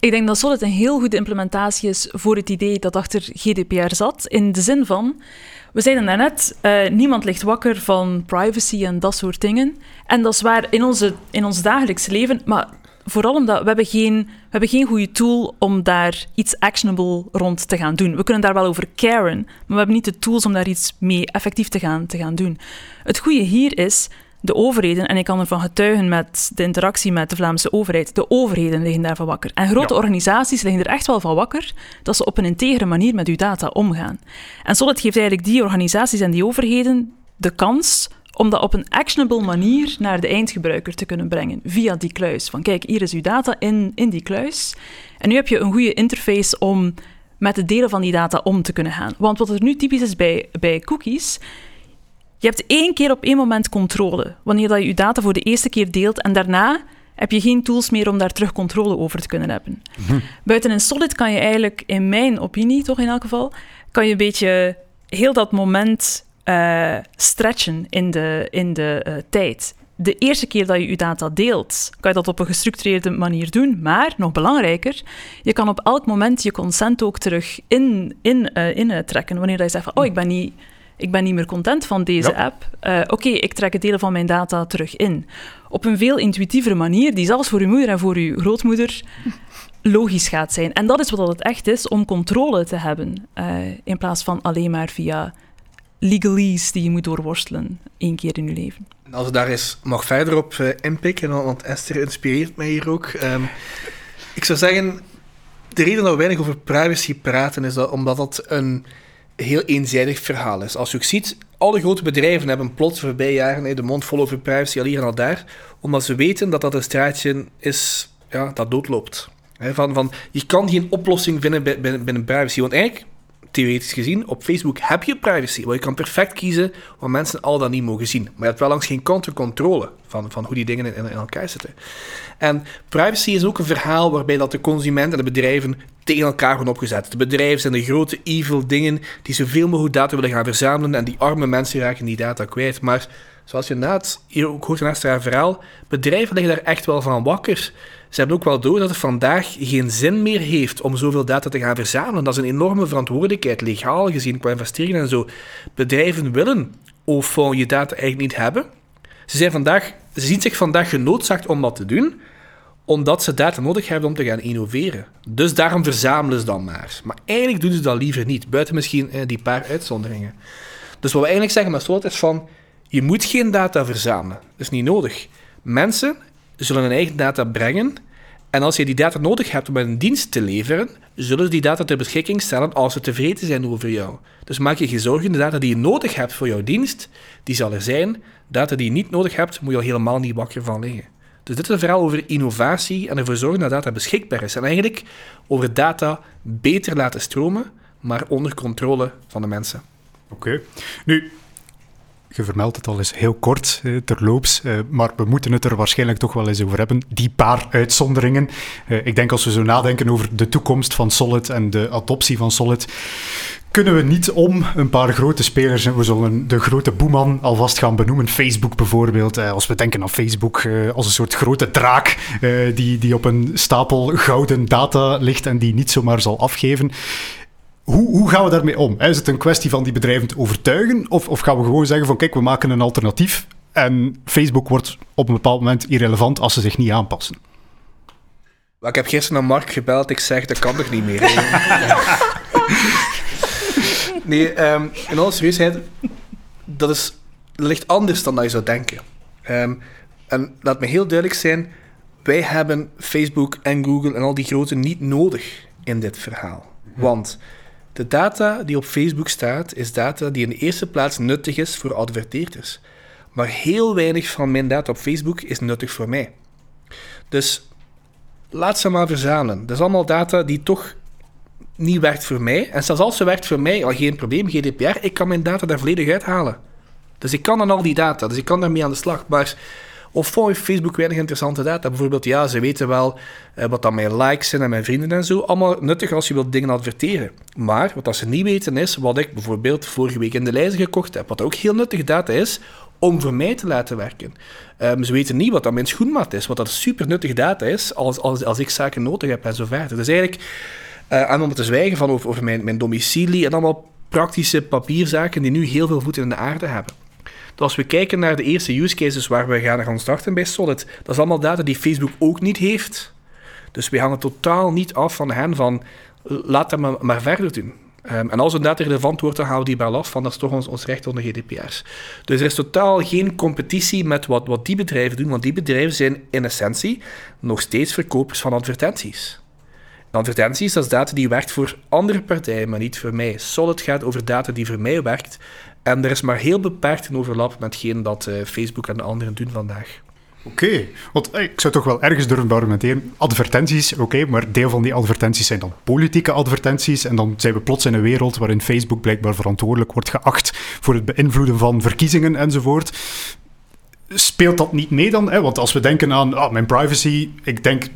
ik denk dat Solid een heel goede implementatie is voor het idee dat achter GDPR zat. In de zin van, we zeiden daarnet, uh, niemand ligt wakker van privacy en dat soort dingen. En dat is waar in, onze, in ons dagelijks leven, maar vooral omdat we hebben geen, we hebben geen goede tool om daar iets actionable rond te gaan doen. We kunnen daar wel over caren, maar we hebben niet de tools om daar iets mee effectief te gaan, te gaan doen. Het goede hier is, de overheden, en ik kan ervan getuigen met de interactie met de Vlaamse overheid, de overheden liggen daarvan wakker. En grote organisaties liggen er echt wel van wakker dat ze op een integere manier met uw data omgaan. En Solid geeft eigenlijk die organisaties en die overheden de kans om dat op een actionable manier naar de eindgebruiker te kunnen brengen via die kluis. Van kijk, hier is uw data in, in die kluis. En nu heb je een goede interface om met het delen van die data om te kunnen gaan. Want wat er nu typisch is bij, bij cookies, je hebt één keer op één moment controle. Wanneer dat je je data voor de eerste keer deelt en daarna heb je geen tools meer om daar terug controle over te kunnen hebben. Mhm. Buiten in Solid kan je eigenlijk, in mijn opinie toch in elk geval, kan je een beetje heel dat moment uh, stretchen in de, in de uh, tijd. De eerste keer dat je je data deelt, kan je dat op een gestructureerde manier doen. Maar, nog belangrijker, je kan op elk moment je consent ook terug in, in, uh, in trekken. Wanneer je zegt van, oh, ik ben niet, ik ben niet meer content van deze app. Oké, ik trek het delen van mijn data terug in. Op een veel intuïtievere manier, die zelfs voor je moeder en voor je grootmoeder [LAUGHS] logisch gaat zijn. En dat is wat het echt is, om controle te hebben, in plaats van alleen maar via legalese die je moet doorworstelen één keer in je leven. Als ik daar eens mag verder op uh, inpikken, want Esther inspireert mij hier ook. Um, ik zou zeggen, de reden dat we weinig over privacy praten, is dat omdat dat een heel eenzijdig verhaal is. Als je ook ziet, alle grote bedrijven hebben plots voorbij jaren de mond vol over privacy, al hier en al daar, omdat ze weten dat dat een straatje is ja, dat doodloopt. van, van, je kan geen oplossing vinden binnen, binnen privacy, want eigenlijk theoretisch gezien, op Facebook heb je privacy. Want je kan perfect kiezen wat mensen al dan niet mogen zien. Maar je hebt wel langs geen controle van, van hoe die dingen in, in, elkaar zitten. En privacy is ook een verhaal waarbij dat de consument en de bedrijven tegen elkaar worden opgezet. De bedrijven zijn de grote evil dingen die zoveel mogelijk data willen gaan verzamelen en die arme mensen raken die data kwijt. Maar zoals je net hier ook hoort in haar verhaal, bedrijven liggen daar echt wel van wakker. Ze hebben ook wel door dat het vandaag geen zin meer heeft om zoveel data te gaan verzamelen. Dat is een enorme verantwoordelijkheid, legaal gezien, qua investeringen en zo. Bedrijven willen of je data eigenlijk niet hebben. Ze, zijn vandaag, ze zien zich vandaag genoodzaakt om dat te doen, omdat ze data nodig hebben om te gaan innoveren. Dus daarom verzamelen ze dan maar. Maar eigenlijk doen ze dat liever niet, buiten misschien eh, die paar uitzonderingen. Dus wat we eigenlijk zeggen met Slot is van, je moet geen data verzamelen. Dat is niet nodig. Mensen zullen hun eigen data brengen. En als je die data nodig hebt om een dienst te leveren, zullen ze die data ter beschikking stellen als ze tevreden zijn over jou. Dus maak je geen zorgen, de data die je nodig hebt voor jouw dienst, die zal er zijn. Data die je niet nodig hebt, moet je al helemaal niet wakker van liggen. Dus dit is een verhaal over innovatie en ervoor zorgen dat data beschikbaar is. En eigenlijk over data beter laten stromen, maar onder controle van de mensen. Oké. Nu, je vermeldt het al eens heel kort, eh, terloops, eh, maar we moeten het er waarschijnlijk toch wel eens over hebben. Die paar uitzonderingen. Eh, ik denk als we zo nadenken over de toekomst van Solid en de adoptie van Solid, kunnen we niet om een paar grote spelers. We zullen de grote boeman alvast gaan benoemen. Facebook bijvoorbeeld. Als we denken aan Facebook als een soort grote draak die, die op een stapel gouden data ligt en die niet zomaar zal afgeven. Hoe, hoe, gaan we daarmee om? Is het een kwestie van die bedrijven te overtuigen? Of, of gaan we gewoon zeggen van kijk, we maken een alternatief en Facebook wordt op een bepaald moment irrelevant als ze zich niet aanpassen? ik heb gisteren naar Mark gebeld. Ik zeg, dat kan toch niet meer? [LAUGHS] nee, um, in alle serieusheid, dat, is, dat ligt anders dan dat je zou denken. Um, en laat me heel duidelijk zijn, wij hebben Facebook en Google en al die grote niet nodig in dit verhaal. Want de data die op Facebook staat, is data die in de eerste plaats nuttig is voor adverteerders. Maar heel weinig van mijn data op Facebook is nuttig voor mij. Dus laat ze maar verzamelen. Dat is allemaal data die toch niet werkt voor mij. En zelfs als ze werkt voor mij, al geen probleem, GDPR, ik kan mijn data daar volledig uithalen. Dus ik kan dan al die data, dus ik kan daarmee aan de slag. Maar of voor Facebook weinig interessante data. Bijvoorbeeld, ja, ze weten wel eh, wat dan mijn likes zijn en mijn vrienden en zo. Allemaal nuttig als je wilt dingen adverteren. Maar wat ze niet weten is, wat ik bijvoorbeeld vorige week in de lijst gekocht heb, wat ook heel nuttige data is, om voor mij te laten werken. Um, ze weten niet wat dan mijn schoenmaat is, wat dat super nuttige data is, als, als, als ik zaken nodig heb en zo verder. Dus eigenlijk, uh, en om te zwijgen van over, over mijn, mijn domicilie en allemaal praktische papierzaken die nu heel veel voeten in de aarde hebben. Dus als we kijken naar de eerste use cases waar we gaan gaan starten bij Solid, dat is allemaal data die Facebook ook niet heeft. Dus we hangen totaal niet af van hen van laat dat maar, verder doen. Um, en als een data relevant wordt, dan gaan we die wel af van dat is toch ons, ons recht onder GDPR's. Dus er is totaal geen competitie met wat, wat die bedrijven doen, want die bedrijven zijn in essentie nog steeds verkopers van advertenties. advertenties, dat is data die werkt voor andere partijen, maar niet voor mij. Solid gaat over data die voor mij werkt en er is maar heel beperkt een overlap met hetgeen dat uh, Facebook en de anderen doen vandaag. Oké, want eh, ik zou toch wel ergens durven argumenteren. Advertenties, oké, maar deel van die advertenties zijn dan politieke advertenties. En dan zijn we plots in een wereld waarin Facebook blijkbaar verantwoordelijk wordt geacht voor het beïnvloeden van verkiezingen enzovoort speelt dat niet mee dan? Hè? Want als we denken aan ah, mijn privacy, ik denk 99%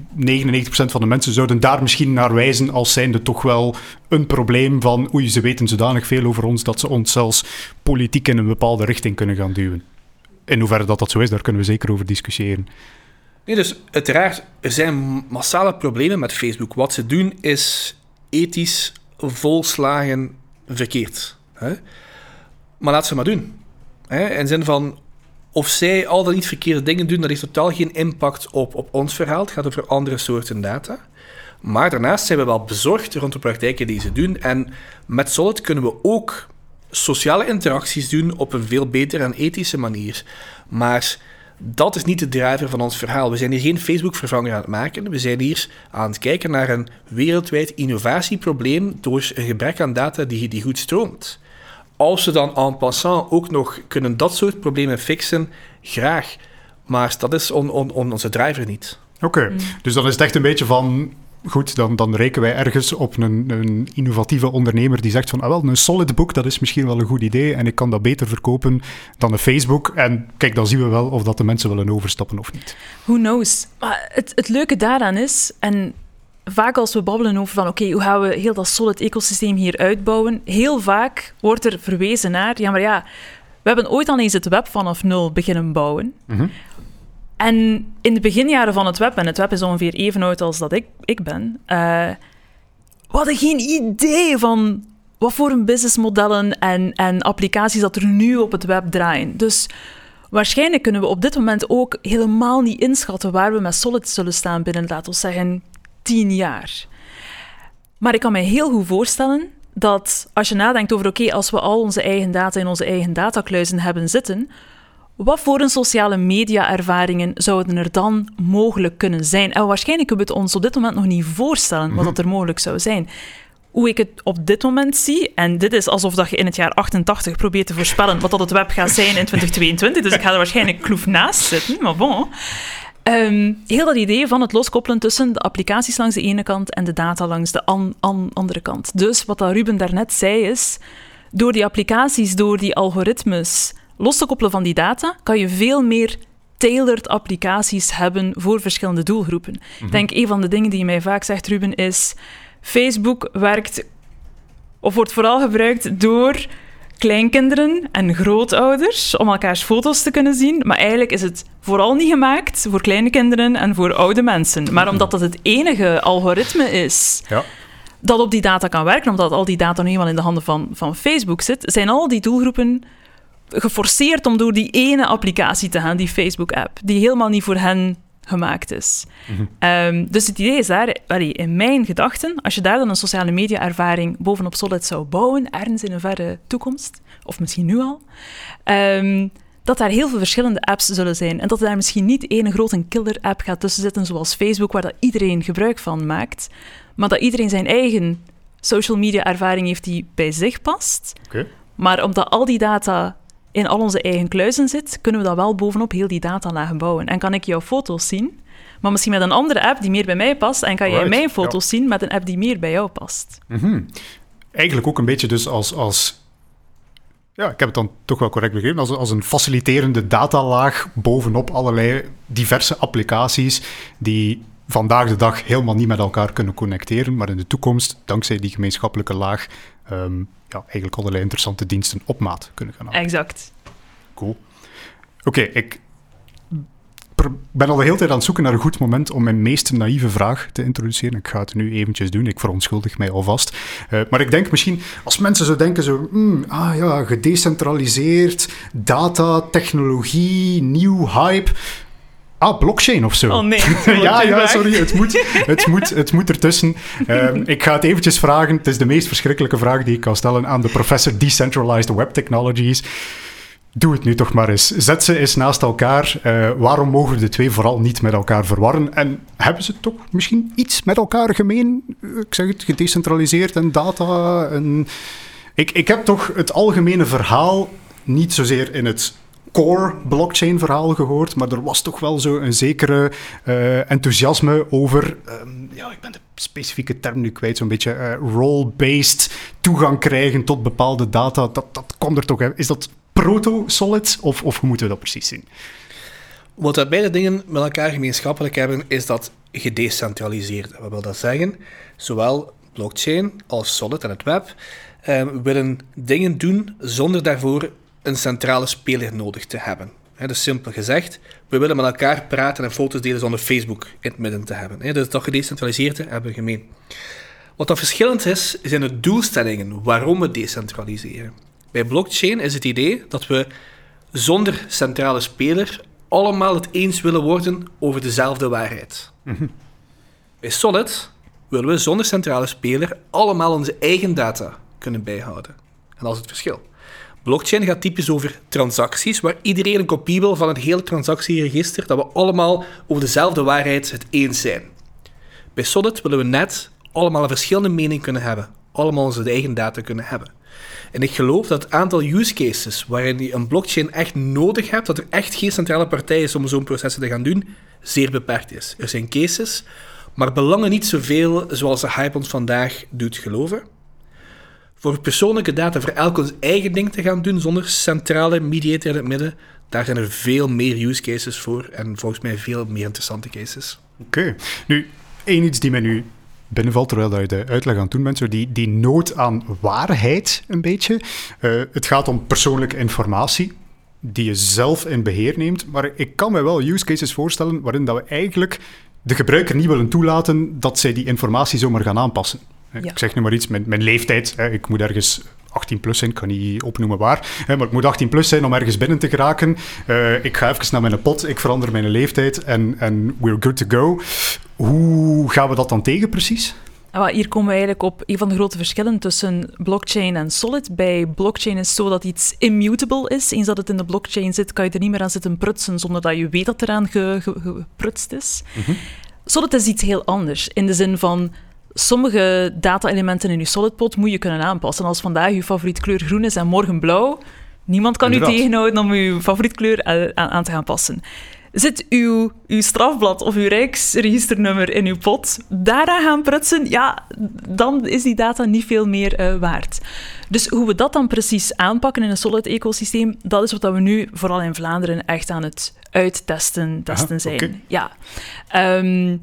van de mensen zouden daar misschien naar wijzen als zijnde toch wel een probleem van oei, ze weten zodanig veel over ons dat ze ons zelfs politiek in een bepaalde richting kunnen gaan duwen. In hoeverre dat dat zo is, daar kunnen we zeker over discussiëren. Nee, dus uiteraard, er zijn massale problemen met Facebook. Wat ze doen is ethisch volslagen verkeerd. Hè? Maar laat ze maar doen. Hè? In zin van, of zij al dan niet verkeerde dingen doen, dat heeft totaal geen impact op, op ons verhaal. Het gaat over andere soorten data. Maar daarnaast zijn we wel bezorgd rond de praktijken die ze doen. En met Solid kunnen we ook sociale interacties doen op een veel betere en ethische manier. Maar dat is niet de driver van ons verhaal. We zijn hier geen Facebook-vervanger aan het maken. We zijn hier aan het kijken naar een wereldwijd innovatieprobleem door een gebrek aan data die, die goed stroomt. Als we dan en passant ook nog kunnen dat soort problemen fixen, graag. Maar dat is on, on, on onze driver niet. Oké, mm. dus dan is het echt een beetje van goed, dan, dan rekenen wij ergens op een, een innovatieve ondernemer die zegt van, ah wel, een solid boek, dat is misschien wel een goed idee en ik kan dat beter verkopen dan een Facebook. En kijk, dan zien we wel of dat de mensen willen overstappen of niet. Who knows? Maar het, het leuke daaraan is, en vaak als we babbelen over van, oké, hoe gaan we heel dat solid ecosysteem hier uitbouwen, heel vaak wordt er verwezen naar, ja, maar ja, we hebben ooit al eens het web vanaf nul beginnen bouwen. Mm en in de beginjaren van het web, en het web is ongeveer even oud als dat ik, ik ben, uh, we hadden geen idee van wat voor een businessmodellen en, en applicaties dat er nu op het web draaien. Dus waarschijnlijk kunnen we op dit moment ook helemaal niet inschatten waar we met Solid zullen staan binnen, laten we zeggen, tien jaar. Maar ik kan me heel goed voorstellen dat als je nadenkt over, oké, als we al onze eigen data in onze eigen datakluizen hebben zitten, wat voor een sociale media-ervaringen zouden er dan mogelijk kunnen zijn? En waarschijnlijk kunnen we het ons op dit moment nog niet voorstellen wat mhm. dat er mogelijk zou zijn. Hoe ik het op dit moment zie, en dit is alsof dat je in het jaar 88 probeert te voorspellen wat dat het web gaat zijn in 2022, dus ik ga er waarschijnlijk kloef naast zitten, maar bon. Ehm, heel dat idee van het loskoppelen tussen de applicaties langs de ene kant en de data langs de andere kant. Dus wat dat Ruben daarnet zei is, door die applicaties, door die algoritmes los te koppelen van die data, kan je veel meer tailored applicaties hebben voor verschillende doelgroepen. Ik mhm. denk, een van de dingen die je mij vaak zegt, Ruben, is Facebook werkt of wordt vooral gebruikt door kleinkinderen en grootouders om elkaars foto's te kunnen zien. Maar eigenlijk is het vooral niet gemaakt voor kleine kinderen en voor oude mensen. Maar omdat dat het enige algoritme is ja. dat op die data kan werken, omdat al die data nu eenmaal in de handen van, van Facebook zit, zijn al die doelgroepen geforceerd om door die ene applicatie te gaan, die Facebook-app, die helemaal niet voor hen gemaakt is. Mhm. Ehm, dus het idee is daar, in mijn gedachten, als je daar dan een sociale media-ervaring bovenop Solid zou bouwen, ergens in een verre toekomst, of misschien nu al, um, dat daar heel veel verschillende apps zullen zijn. En dat er daar misschien niet één grote killer-app gaat tussen zitten, zoals Facebook, waar dat iedereen gebruik van maakt, maar dat iedereen zijn eigen social media-ervaring heeft die bij zich past. Maar omdat al die data in al onze eigen kluizen zit, kunnen we dat wel bovenop heel die data lagen bouwen. En kan ik jouw foto's zien, maar misschien met een andere app die meer bij mij past. En kan jij mijn foto's zien met een app die meer bij jou past. Mhm. Eigenlijk ook een beetje dus als, als ja, ik heb het dan toch wel correct begrepen, als, als een faciliterende datalaag bovenop allerlei diverse applicaties die vandaag de dag helemaal niet met elkaar kunnen connecteren, maar in de toekomst, dankzij die gemeenschappelijke laag, ehm, ja, eigenlijk allerlei interessante diensten op maat kunnen gaan halen. Exact. Cool. Oké, ik ben al de hele tijd aan het zoeken naar een goed moment om mijn meest naïeve vraag te introduceren. Ik ga het nu eventjes doen, ik verontschuldig mij alvast. Uh, maar ik denk misschien, als mensen zo denken, zo, hmm, ah ja, gedecentraliseerd, data, technologie, nieuw hype Ah, blockchain of zo. Oh nee. [LAUGHS] ja, ja, sorry. Het moet, het moet, het moet ertussen. Um, ik ga het eventjes vragen. Het is de meest verschrikkelijke vraag die ik kan stellen aan de professor Decentralized Web Technologies. Doe het nu toch maar eens. Zet ze eens naast elkaar. Uh, waarom mogen de twee vooral niet met elkaar verwarren? En hebben ze toch misschien iets met elkaar gemeen? Ik zeg het, gedecentraliseerd en data. En... Ik, ik heb toch het algemene verhaal niet zozeer in het core blockchain verhaal gehoord, maar er was toch wel zo een zekere uh, enthousiasme over, um, ja, ik ben de specifieke term nu kwijt, zo'n beetje uh, role-based toegang krijgen tot bepaalde data. Dat, dat komt er toch, hè? is dat proto-solid of, of hoe moeten we dat precies zien? Wat dat beide dingen met elkaar gemeenschappelijk hebben, is dat gedecentraliseerd. Wat wil dat zeggen? Zowel blockchain als Solid en het web um, willen dingen doen zonder daarvoor een centrale speler nodig te hebben. He, dus simpel gezegd, we willen met elkaar praten en foto's delen zonder Facebook in het midden te hebben. He, dus dat gedecentraliseerde hebben we gemeen. Wat dan verschillend is, zijn de doelstellingen waarom we decentraliseren. Bij blockchain is het idee dat we zonder centrale speler allemaal het eens willen worden over dezelfde waarheid. Mhm. Bij Solid willen we zonder centrale speler allemaal onze eigen data kunnen bijhouden. En dat is het verschil. Blockchain gaat typisch over transacties, waar iedereen een kopie wil van het hele transactieregister, dat we allemaal over dezelfde waarheid het eens zijn. Bij Solid willen we net allemaal een verschillende mening kunnen hebben, allemaal onze eigen data kunnen hebben. En ik geloof dat het aantal use cases waarin je een blockchain echt nodig hebt, dat er echt geen centrale partij is om zo'n proces te gaan doen, zeer beperkt is. Er zijn cases, maar belangen niet zoveel zoals de hype ons vandaag doet geloven. Voor persoonlijke data, voor elk ons eigen ding te gaan doen zonder centrale mediator in het midden, daar zijn er veel meer use cases voor en volgens mij veel meer interessante cases. Oké. Nu, één iets die mij nu binnenvalt terwijl je de uitleg aan het doen bent, zo die, die nood aan waarheid een beetje. Uh, het gaat om persoonlijke informatie die je zelf in beheer neemt, maar ik kan me wel use cases voorstellen waarin dat we eigenlijk de gebruiker niet willen toelaten dat zij die informatie zomaar gaan aanpassen. Ik zeg nu maar iets, mijn, mijn leeftijd, hè, ik moet ergens 18 plus zijn, ik kan niet opnoemen waar, hè, maar ik moet 18 plus zijn om ergens binnen te geraken. Uh, ik ga even naar mijn pot, ik verander mijn leeftijd en, en we're good to go. Hoe gaan we dat dan tegen precies? Ah, hier komen we eigenlijk op een van de grote verschillen tussen blockchain en solid. Bij blockchain is het zo dat iets immutable is. Eens dat het in de blockchain zit, kan je er niet meer aan zitten prutsen zonder dat je weet dat er aan geprutst is. Mm Solid is iets heel anders. In de zin van, sommige data-elementen in je SolidPod moet je kunnen aanpassen. Als vandaag je favoriet kleur groen is en morgen blauw, niemand kan Inderdaad. u tegenhouden om je favoriet kleur eh, aan te gaan passen. Zit uw, uw strafblad of uw rijksregisternummer in uw pot, daaraan gaan prutsen, ja, dan is die data niet veel meer uh, waard. Dus hoe we dat dan precies aanpakken in een solid-ecosysteem, dat is wat we nu vooral in Vlaanderen echt aan het uittesten testen zijn. Ja. Um,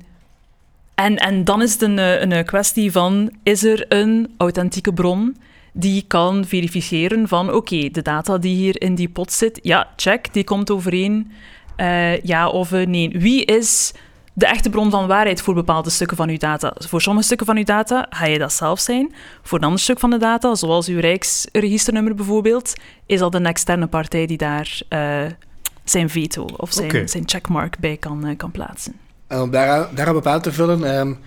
en, en dan is het een, eh, een kwestie van, is er een authentieke bron die kan verifiëren van, oké, de data die hier in die pot zit, ja, check, die komt overeen, uh, ja of uh, nee. Wie is de echte bron van waarheid voor bepaalde stukken van uw data? Voor sommige stukken van uw data ga je dat zelf zijn. Voor een ander stuk van de data, zoals uw Rijksregisternummer bijvoorbeeld, is dat een externe partij die daar uh, zijn veto of zijn, okay. zijn checkmark bij kan, kan plaatsen. En om daaraan, daaraan bepaald te vullen, um,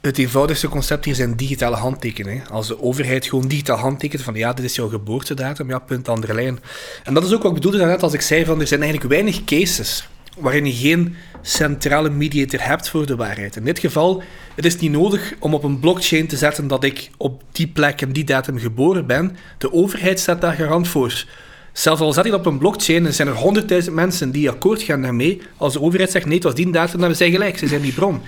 het eenvoudigste concept hier zijn digitale handtekeningen. Als de overheid gewoon digitaal handtekent van ja, dit is jouw geboortedatum, ja, punt, andere lijn. En dat is ook wat ik bedoelde net als ik zei van er zijn eigenlijk weinig cases waarin je geen centrale mediator hebt voor de waarheid. In dit geval, het is niet nodig om op een blockchain te zetten dat ik op die plek en die datum geboren ben. De overheid staat daar garant voor. Zelfs al zet je op een blockchain en zijn er honderdduizend mensen die akkoord gaan daarmee, als de overheid zegt nee, het was die datum, dan zijn gelijk, ze zijn die bron.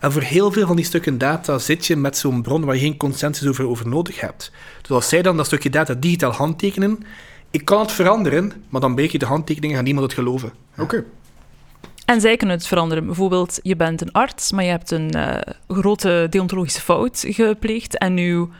En voor heel veel van die stukken data zit je met zo'n bron waar je geen consensus over, over nodig hebt. Dus als zij dan dat stukje data digitaal handtekenen, ik kan het veranderen, maar dan breek je de handtekeningen en niemand het geloven. Oké. En zij kunnen het veranderen. Bijvoorbeeld, je bent een arts, maar je hebt een uh, grote deontologische fout gepleegd en uw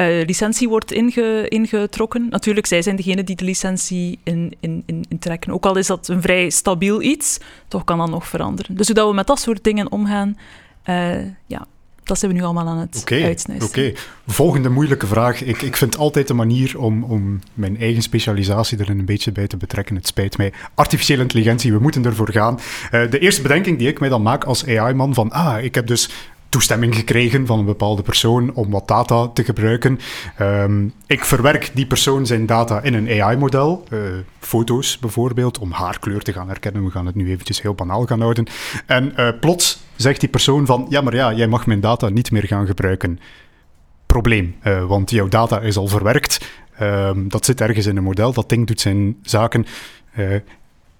uh, licentie wordt inge, ingetrokken. Natuurlijk, zij zijn degene die de licentie in, in, in, intrekken. Ook al is dat een vrij stabiel iets, toch kan dat nog veranderen. Dus hoe we met dat soort dingen omgaan, uh, ja, dat zijn we nu allemaal aan het okay, uitsnijden. Oké, volgende moeilijke vraag. Ik, ik vind altijd een manier om, om mijn eigen specialisatie er een beetje bij te betrekken. Het spijt mij. Artificiële intelligentie, we moeten ervoor gaan. Uh, de eerste bedenking die ik mij dan maak als AI-man van, ah, ik heb dus toestemming gekregen van een bepaalde persoon om wat data te gebruiken. Um, ik verwerk die persoon zijn data in een AI-model, eh, foto's bijvoorbeeld, om haarkleur te gaan herkennen. We gaan het nu eventjes heel banaal gaan houden. En uh, plots zegt die persoon van, ja, maar ja, jij mag mijn data niet meer gaan gebruiken. Probleem, uh, want jouw data is al verwerkt. Um, dat zit ergens in een model, dat ding doet zijn zaken.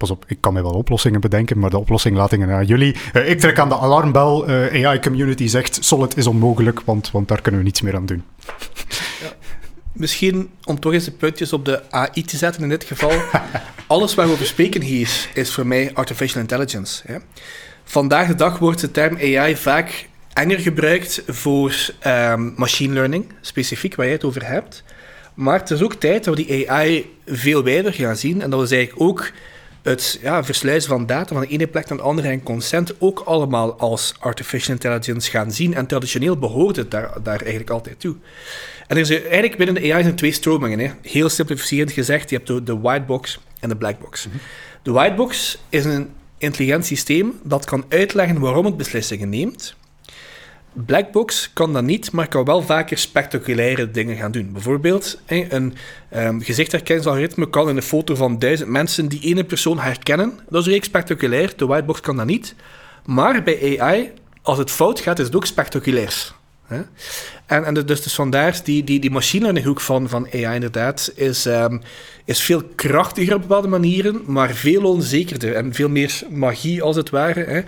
Pas op, ik kan mij wel oplossingen bedenken, maar de oplossing laat ik aan jullie. Uh, ik trek aan de alarmbel. Uh, AI-community zegt Solid is onmogelijk, want, want daar kunnen we niets meer aan doen. Ja. Misschien om toch eens de puntjes op de AI te zetten in dit geval. [LAUGHS] Alles waar we over spreken hier is voor mij artificial intelligence. Hè. Vandaag de dag wordt de term AI vaak enger gebruikt voor um, machine learning, specifiek waar jij het over hebt. Maar het is ook tijd dat we die AI veel wijder gaan zien en dat we eigenlijk ook het ja, versluizen van data van de ene plek naar de andere en consent ook allemaal als artificial intelligence gaan zien. En traditioneel behoort het daar, daar eigenlijk altijd toe. En er is eigenlijk binnen de AI zijn twee stromingen. Hè. Heel simplificerend gezegd, je hebt de, de white box en de black box. Mhm. De white box is een intelligent systeem dat kan uitleggen waarom het beslissingen neemt. Blackbox kan dat niet, maar kan wel vaker spectaculaire dingen gaan doen. Bijvoorbeeld, een um, gezichtsherkenningsalgoritme kan in een foto van duizend mensen die ene persoon herkennen. Dat is redelijk spectaculair. De whitebox kan dat niet. Maar bij AI, als het fout gaat, is het ook spectaculair. En, en dus, dus vandaar, die, die, die machine learning hoek van, van AI inderdaad, is, ehm, is veel krachtiger op bepaalde manieren, maar veel onzekerder en veel meer magie als het ware. Hè.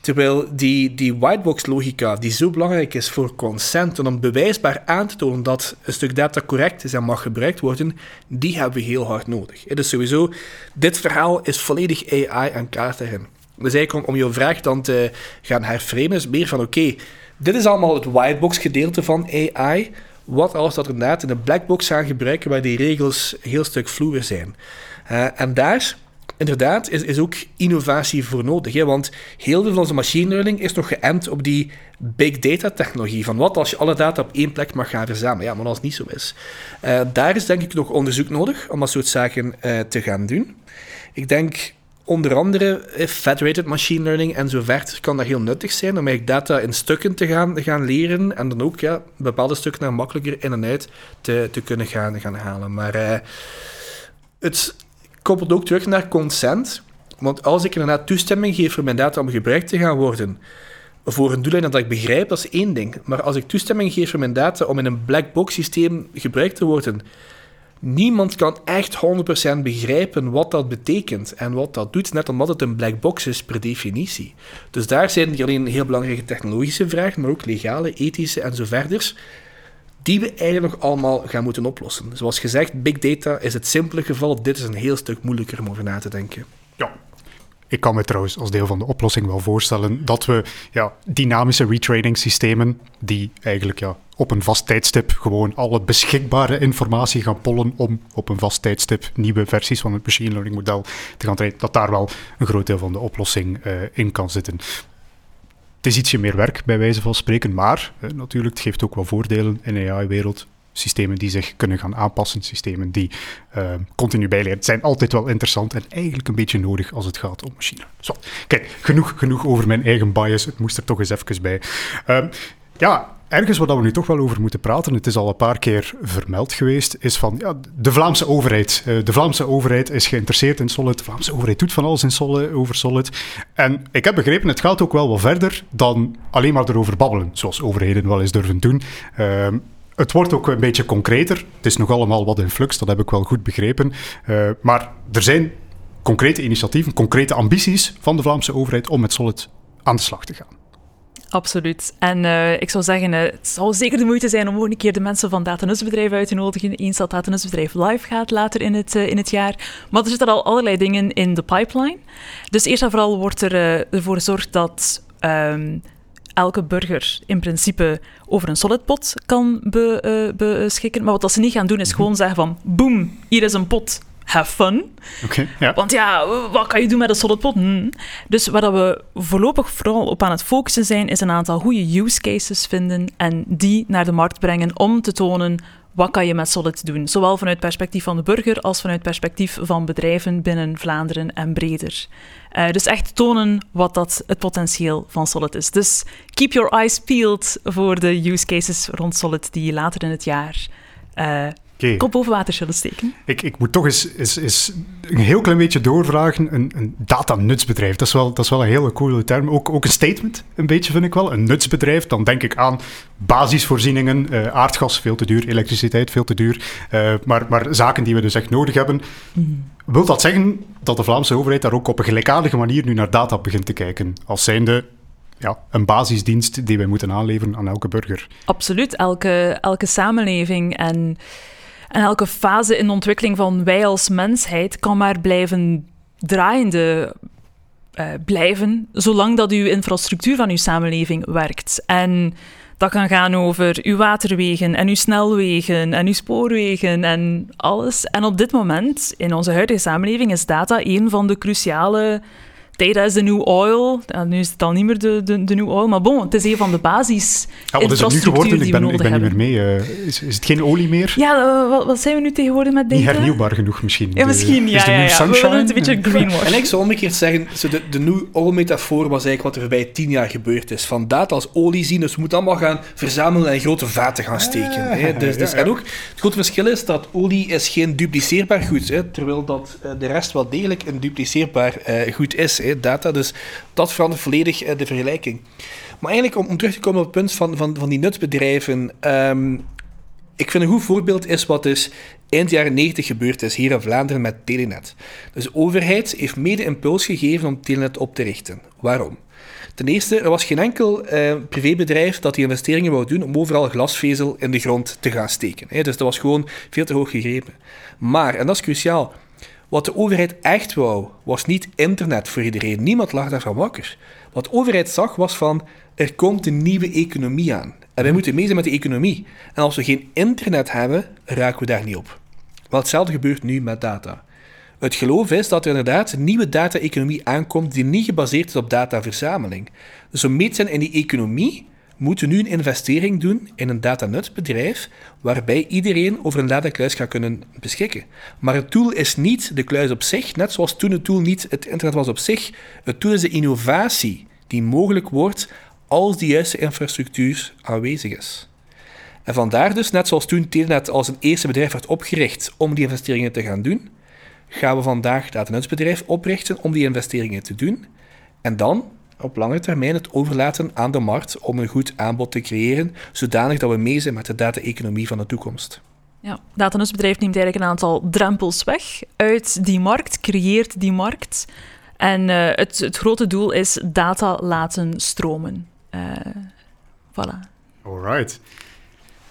Terwijl die, die whitebox logica, die zo belangrijk is voor consent en om bewijsbaar aan te tonen dat een stuk data correct is en mag gebruikt worden, die hebben we heel hard nodig. Dus sowieso, dit verhaal is volledig AI aan kaart erin. Dus eigenlijk om, jouw vraag dan te gaan herframen, is meer van oké, dit is allemaal het whitebox gedeelte van AI. Wat als dat inderdaad in een blackbox gaan gebruiken waar die regels een heel stuk vloeier zijn. Uh, en daar inderdaad is, ook innovatie voor nodig. Hè? Want heel veel van onze machine learning is nog geënt op die big data technologie. Van wat als je alle data op één plek mag gaan verzamelen. Ja, maar als het niet zo is. Uh, daar is denk ik nog onderzoek nodig om dat soort zaken uh, te gaan doen. Ik denk onder andere eh, federated machine learning en zo verder kan dat heel nuttig zijn om eigenlijk data in stukken te gaan, gaan leren en dan ook ja, bepaalde stukken makkelijker in en uit te, te kunnen gaan, gaan halen. Maar uh, het koppelt ook terug naar consent. Want als ik inderdaad toestemming geef voor mijn data om gebruikt te gaan worden voor een doeleinde dat ik begrijp, dat is één ding. Maar als ik toestemming geef voor mijn data om in een black box systeem gebruikt te worden, niemand kan echt 100% begrijpen wat dat betekent en wat dat doet, net omdat het een black box is per definitie. Dus daar zijn niet alleen heel belangrijke technologische vragen, maar ook legale, ethische en zo verder, die we eigenlijk nog allemaal gaan moeten oplossen. Zoals gezegd, big data is het simpele geval, dit is een heel stuk moeilijker om over na te denken. Ja, ik kan me trouwens als deel van de oplossing wel voorstellen dat we ja, dynamische retraining systemen, die eigenlijk ja, op een vast tijdstip gewoon alle beschikbare informatie gaan pollen om op een vast tijdstip nieuwe versies van het machine learning model te gaan trainen, dat daar wel een groot deel van de oplossing uh, in kan zitten. Het is ietsje meer werk, bij wijze van spreken, maar uh, natuurlijk, het geeft ook wel voordelen in de AI-wereld systemen die zich kunnen gaan aanpassen, systemen die uh, continu bijleren, zijn altijd wel interessant en eigenlijk een beetje nodig als het gaat om machine. Zo, kijk, genoeg, genoeg over mijn eigen bias. Het moest er toch eens even bij. Uh, ja, ergens waar we nu toch wel over moeten praten, het is al een paar keer vermeld geweest, is van ja, de Vlaamse overheid. Uh, de Vlaamse overheid is geïnteresseerd in Solid. De Vlaamse overheid doet van alles in Solid, over Solid. En ik heb begrepen, het gaat ook wel wat verder dan alleen maar erover babbelen, zoals overheden wel eens durven doen. Uh, het wordt ook een beetje concreter. Het is nog allemaal wat in flux, dat heb ik wel goed begrepen. Uh, maar er zijn concrete initiatieven, concrete ambities van de Vlaamse overheid om met Solid aan de slag te gaan. Absoluut. En uh, ik zou zeggen, uh, het zal zeker de moeite zijn om ook een keer de mensen van Datanusbedrijf uit te nodigen. Eens dat Datanusbedrijf live gaat later in het, uh, in het jaar. Maar er zitten al allerlei dingen in de pipeline. Dus eerst en vooral wordt er ervoor gezorgd dat um, elke burger in principe over een solid pot kan be, beschikken. Maar wat ze niet gaan doen, is mhm. gewoon zeggen van... Boom, hier is een pot. Have fun. Okay, ja. Want ja, wat kan je doen met een solid pot? Hm. Dus waar we voorlopig vooral op aan het focussen zijn, is een aantal goede use cases vinden en die naar de markt brengen om te tonen wat kan je met Solid doen? Zowel vanuit perspectief van de burger als vanuit perspectief van bedrijven binnen Vlaanderen en breder. Uh, dus echt tonen wat dat het potentieel van Solid is. Dus keep your eyes peeled voor de use cases rond Solid die later in het jaar uh, okay. kop boven water zullen steken. Ik, ik moet toch eens, eens, eens, een heel klein beetje doorvragen. Een, een data-nutsbedrijf, dat, is wel, dat is wel een hele coole term. Ook, ook een statement, een beetje vind ik wel. Een nutsbedrijf, dan denk ik aan basisvoorzieningen. Uh, aardgas, veel te duur. Elektriciteit, veel te duur. Uh, maar, maar zaken die we dus echt nodig hebben. Mm. Wil dat zeggen dat de Vlaamse overheid daar ook op een gelijkaardige manier nu naar data begint te kijken? Als zijnde ja, een basisdienst die wij moeten aanleveren aan elke burger. Absoluut, elke, elke samenleving en en elke fase in de ontwikkeling van wij als mensheid kan maar blijven draaiende uh, blijven, zolang dat uw infrastructuur van uw samenleving werkt. En dat kan gaan over uw waterwegen en uw snelwegen en uw spoorwegen en alles. En op dit moment, in onze huidige samenleving, is data een van de cruciale data is de new oil. Ja, nu is het al niet meer de, de, de new oil, maar bon, het is een van de basis. Ja, wat is het nu geworden? Ik ben, ik ben niet meer mee. Uh, is, is het geen olie meer? Ja, uh, wat, wat, zijn we nu tegenwoordig met data? Niet hernieuwbaar genoeg misschien. Ja, misschien, ja. ja, ja. We willen het een beetje greenwash. En ik zou omgekeerd zeggen, zo de, de new oil metafoor was eigenlijk wat er voorbij tien jaar gebeurd is. Van data als olie zien, dus we moeten allemaal gaan verzamelen en grote vaten gaan steken. Ah, dus, dus, en ook, het grote verschil is dat olie is geen dupliceerbaar goed, hè, terwijl dat uh, de rest wel degelijk een dupliceerbaar uh, goed is, data. Dus dat verandert volledig uh, de vergelijking. Maar eigenlijk, om, terug te komen op het punt van, van, van die nutbedrijven... Um, ik vind een goed voorbeeld is wat dus eind jaren 90 gebeurd is hier in Vlaanderen met Telenet. Dus de overheid heeft mede impuls gegeven om Telenet op te richten. Waarom? Ten eerste, er was geen enkel eh, privébedrijf dat die investeringen wou doen om overal glasvezel in de grond te gaan steken. Hè. Dus dat was gewoon veel te hoog gegrepen. Maar, en dat is cruciaal, wat de overheid echt wou, was niet internet voor iedereen. Niemand lag daarvan wakker. Wat de overheid zag, was van, er komt een nieuwe economie aan. En wij moeten mee zijn met de economie. En als we geen internet hebben, raken we daar niet op. Wel, hetzelfde gebeurt nu met data. Het geloof is dat er inderdaad een nieuwe data-economie aankomt die niet gebaseerd is op dataverzameling. Dus om mee te zijn in die economie, moeten nu een investering doen in een datanutbedrijf waarbij iedereen over een datakluis gaat kunnen beschikken. Maar het tool is niet de kluis op zich, net zoals toen het tool niet het internet was op zich. Het tool is de innovatie die mogelijk wordt als de juiste infrastructuur aanwezig is. En vandaar dus, net zoals toen Telenet als een eerste bedrijf werd opgericht om die investeringen te gaan doen, gaan we vandaag dat bedrijf oprichten om die investeringen te doen. En dan op lange termijn het overlaten aan de markt om een goed aanbod te creëren, zodanig dat we mee zijn met de data-economie van de toekomst. Ja, Datanusbedrijf neemt eigenlijk een aantal drempels weg uit die markt, creëert die markt. En uh, het, het grote doel is data laten stromen. Uh, voilà. Alright.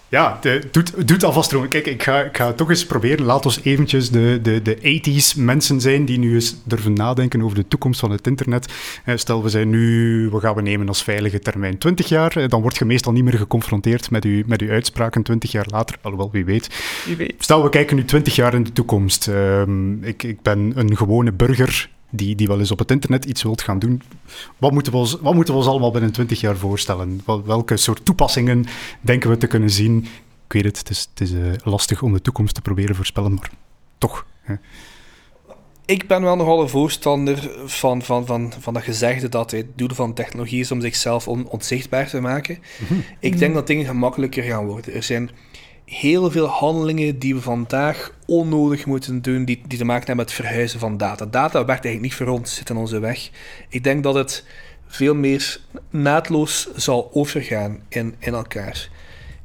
Ja, de, doet, doet alvast erom. Kijk, ik ga, ik ga toch eens proberen. Laat ons eventjes de, de, de 80s mensen zijn die nu eens durven nadenken over de toekomst van het internet. Eh, stel, we zijn nu, wat gaan we nemen als veilige termijn? 20 jaar. Eh, dan word je meestal niet meer geconfronteerd met, u, met uw uitspraken 20 jaar later. Alhoewel, wie weet. Wie weet. Stel, we kijken nu 20 jaar in de toekomst. Um, ik, ik ben een gewone burger die, die wel eens op het internet iets wilt gaan doen. Wat moeten we ons, wat moeten we ons allemaal binnen 20 jaar voorstellen? Welke soort toepassingen denken we te kunnen zien? Ik weet het, het is, het is uh, lastig om de toekomst te proberen voorspellen, maar toch. Hè. Ik ben wel nogal een voorstander van, van, van, van dat gezegde dat het doel van technologie is om zichzelf on, onzichtbaar te maken. Mm -hmm. Ik denk dat dingen gemakkelijker gaan worden. Er zijn heel veel handelingen die we vandaag onnodig moeten doen, die, die te maken hebben met het verhuizen van data. Data werkt eigenlijk niet voor ons, zit in onze weg. Ik denk dat het veel meer naadloos zal overgaan in, in elkaar.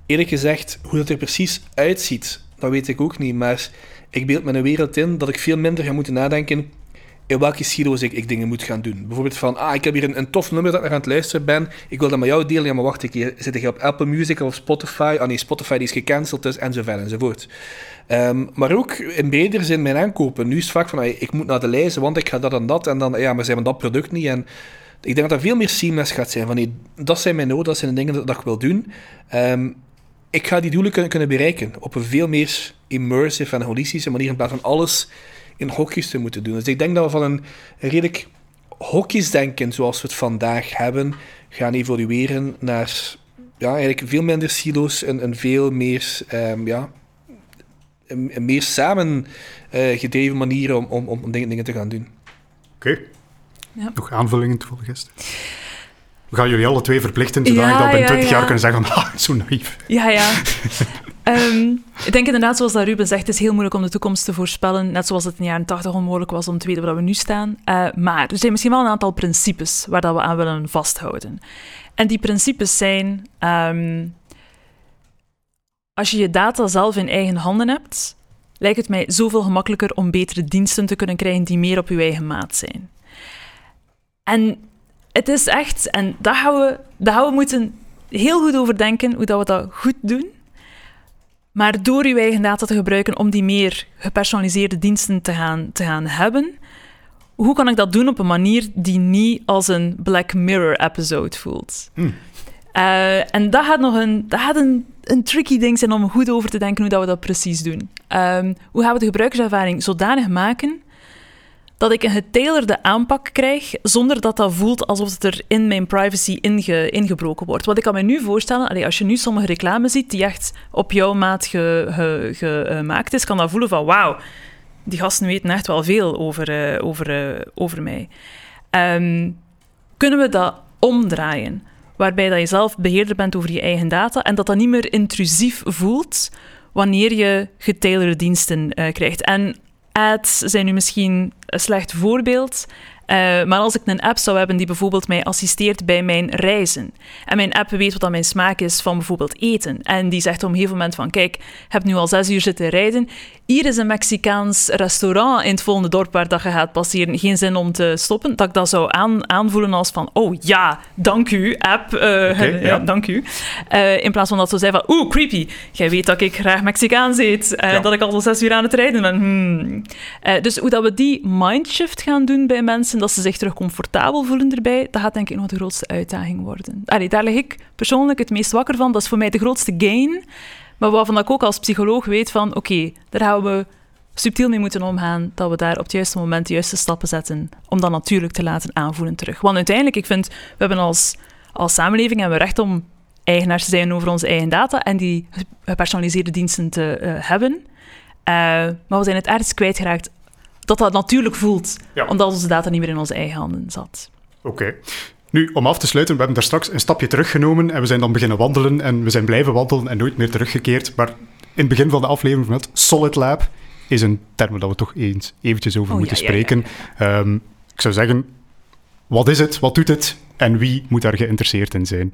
Eerlijk gezegd, hoe dat er precies uitziet, dat weet ik ook niet, maar ik beeld me een wereld in dat ik veel minder ga moeten nadenken in welke silo's ik, ik, dingen moet gaan doen. Bijvoorbeeld van, ah, ik heb hier een, een tof nummer dat ik aan het luisteren ben, ik wil dat met jou delen, ja, maar wacht keer, zit ik op Apple Music of Spotify? Ah nee, Spotify die is gecanceld dus, enzovoort enzovoort. Um, maar ook in bredere zin mijn aankopen. Nu is het vaak van, ah, ik moet naar de lijst, want ik ga dat en dat, en dan, ja, maar zijn we dat product niet, en ik denk dat er veel meer seamless gaat zijn, van, nee, dat zijn mijn noden, dat zijn de dingen dat, ik wil doen. Um, ik ga die doelen kunnen, kunnen bereiken op een veel meer immersive en holistische manier, in plaats van alles in hokjes te moeten doen. Dus ik denk dat we van een redelijk hokjesdenken zoals we het vandaag hebben, gaan evolueren naar ja, eigenlijk veel minder silo's en een veel meer, um, ja, een, een, meer samen uh, gedreven manier om, om, om dingen, dingen te gaan doen. Oké. Okay. Ja. Nog aanvullingen te volgen, We gaan jullie alle twee verplichten, zodat ja, ik dat binnen 20 ja, jaar kunnen zeggen van, [LAUGHS] ah, zo naïef. Ja, ja. [LAUGHS] Um, ik denk inderdaad, zoals dat Ruben zegt, het is heel moeilijk om de toekomst te voorspellen. Net zoals het in de jaren 80 onmogelijk was om te weten waar we nu staan. Uh, maar er zijn misschien wel een aantal principes waar dat we aan willen vasthouden. En die principes zijn: um, als je je data zelf in eigen handen hebt, lijkt het mij zoveel gemakkelijker om betere diensten te kunnen krijgen die meer op je eigen maat zijn. En het is echt, en daar gaan we, daar gaan we moeten heel goed over denken hoe dat we dat goed doen. Maar door uw eigen data te gebruiken om die meer gepersonaliseerde diensten te gaan, te gaan hebben, hoe kan ik dat doen op een manier die niet als een Black Mirror-episode voelt? Hmm. Uh, en dat gaat nog een, dat gaat een, een tricky ding zijn om goed over te denken hoe dat we dat precies doen. Um, hoe gaan we de gebruikerservaring zodanig maken dat ik een getailerde aanpak krijg, zonder dat dat voelt alsof het er in mijn privacy inge, ingebroken wordt. Wat ik kan me nu voorstellen, als je nu sommige reclame ziet die echt op jouw maat gemaakt is, kan dat voelen van wauw, die gasten weten echt wel veel over, uh, over, uh, over mij. Um, kunnen we dat omdraaien? Waarbij dat je zelf beheerder bent over je eigen data en dat dat niet meer intrusief voelt wanneer je getailerde diensten uh, krijgt. En ads zijn nu misschien een slecht voorbeeld. Uh, maar als ik een app zou hebben die bijvoorbeeld mij assisteert bij mijn reizen. En mijn app weet wat mijn smaak is van bijvoorbeeld eten. En die zegt op een gegeven moment van, kijk, heb nu al zes uur zitten rijden. Hier is een Mexicaans restaurant in het volgende dorp waar dat je gaat passeren. Geen zin om te stoppen. Dat ik dat zou aan, aanvoelen als van, oh ja, dank u, app. Uh, [LAUGHS] ja. dank u. Uh, in plaats van dat ze zeggen van, oeh, creepy. Jij weet dat ik graag Mexicaans eet. Ja. Dat ik al zes uur aan het rijden ben. Hmm. dus hoe dat we die mindshift gaan doen bij mensen dat ze zich terug comfortabel voelen erbij, dat gaat denk ik nog de grootste uitdaging worden. Allee, daar lig ik persoonlijk het meest wakker van. Dat is voor mij de grootste gain. Maar waarvan ik ook als psycholoog weet van, oké, daar gaan we subtiel mee moeten omgaan, dat we daar op het juiste moment de juiste stappen zetten, om dat natuurlijk te laten aanvoelen terug. Want uiteindelijk, ik vind, we hebben als, als samenleving hebben we recht om eigenaars te zijn over onze eigen data en die gepersonaliseerde diensten te uh, hebben. Uh, maar we zijn het ergens kwijtgeraakt dat dat natuurlijk voelt, omdat onze data niet meer in onze eigen handen zat. Oké. Nu, om af te sluiten, we hebben daar straks een stapje teruggenomen en we zijn dan beginnen wandelen en we zijn blijven wandelen en nooit meer teruggekeerd. Maar in het begin van de aflevering van het Solid Lab is een term dat we toch eens eventjes over oh, moeten spreken. Um, ik zou zeggen, wat is het, wat doet het en wie moet daar geïnteresseerd in zijn?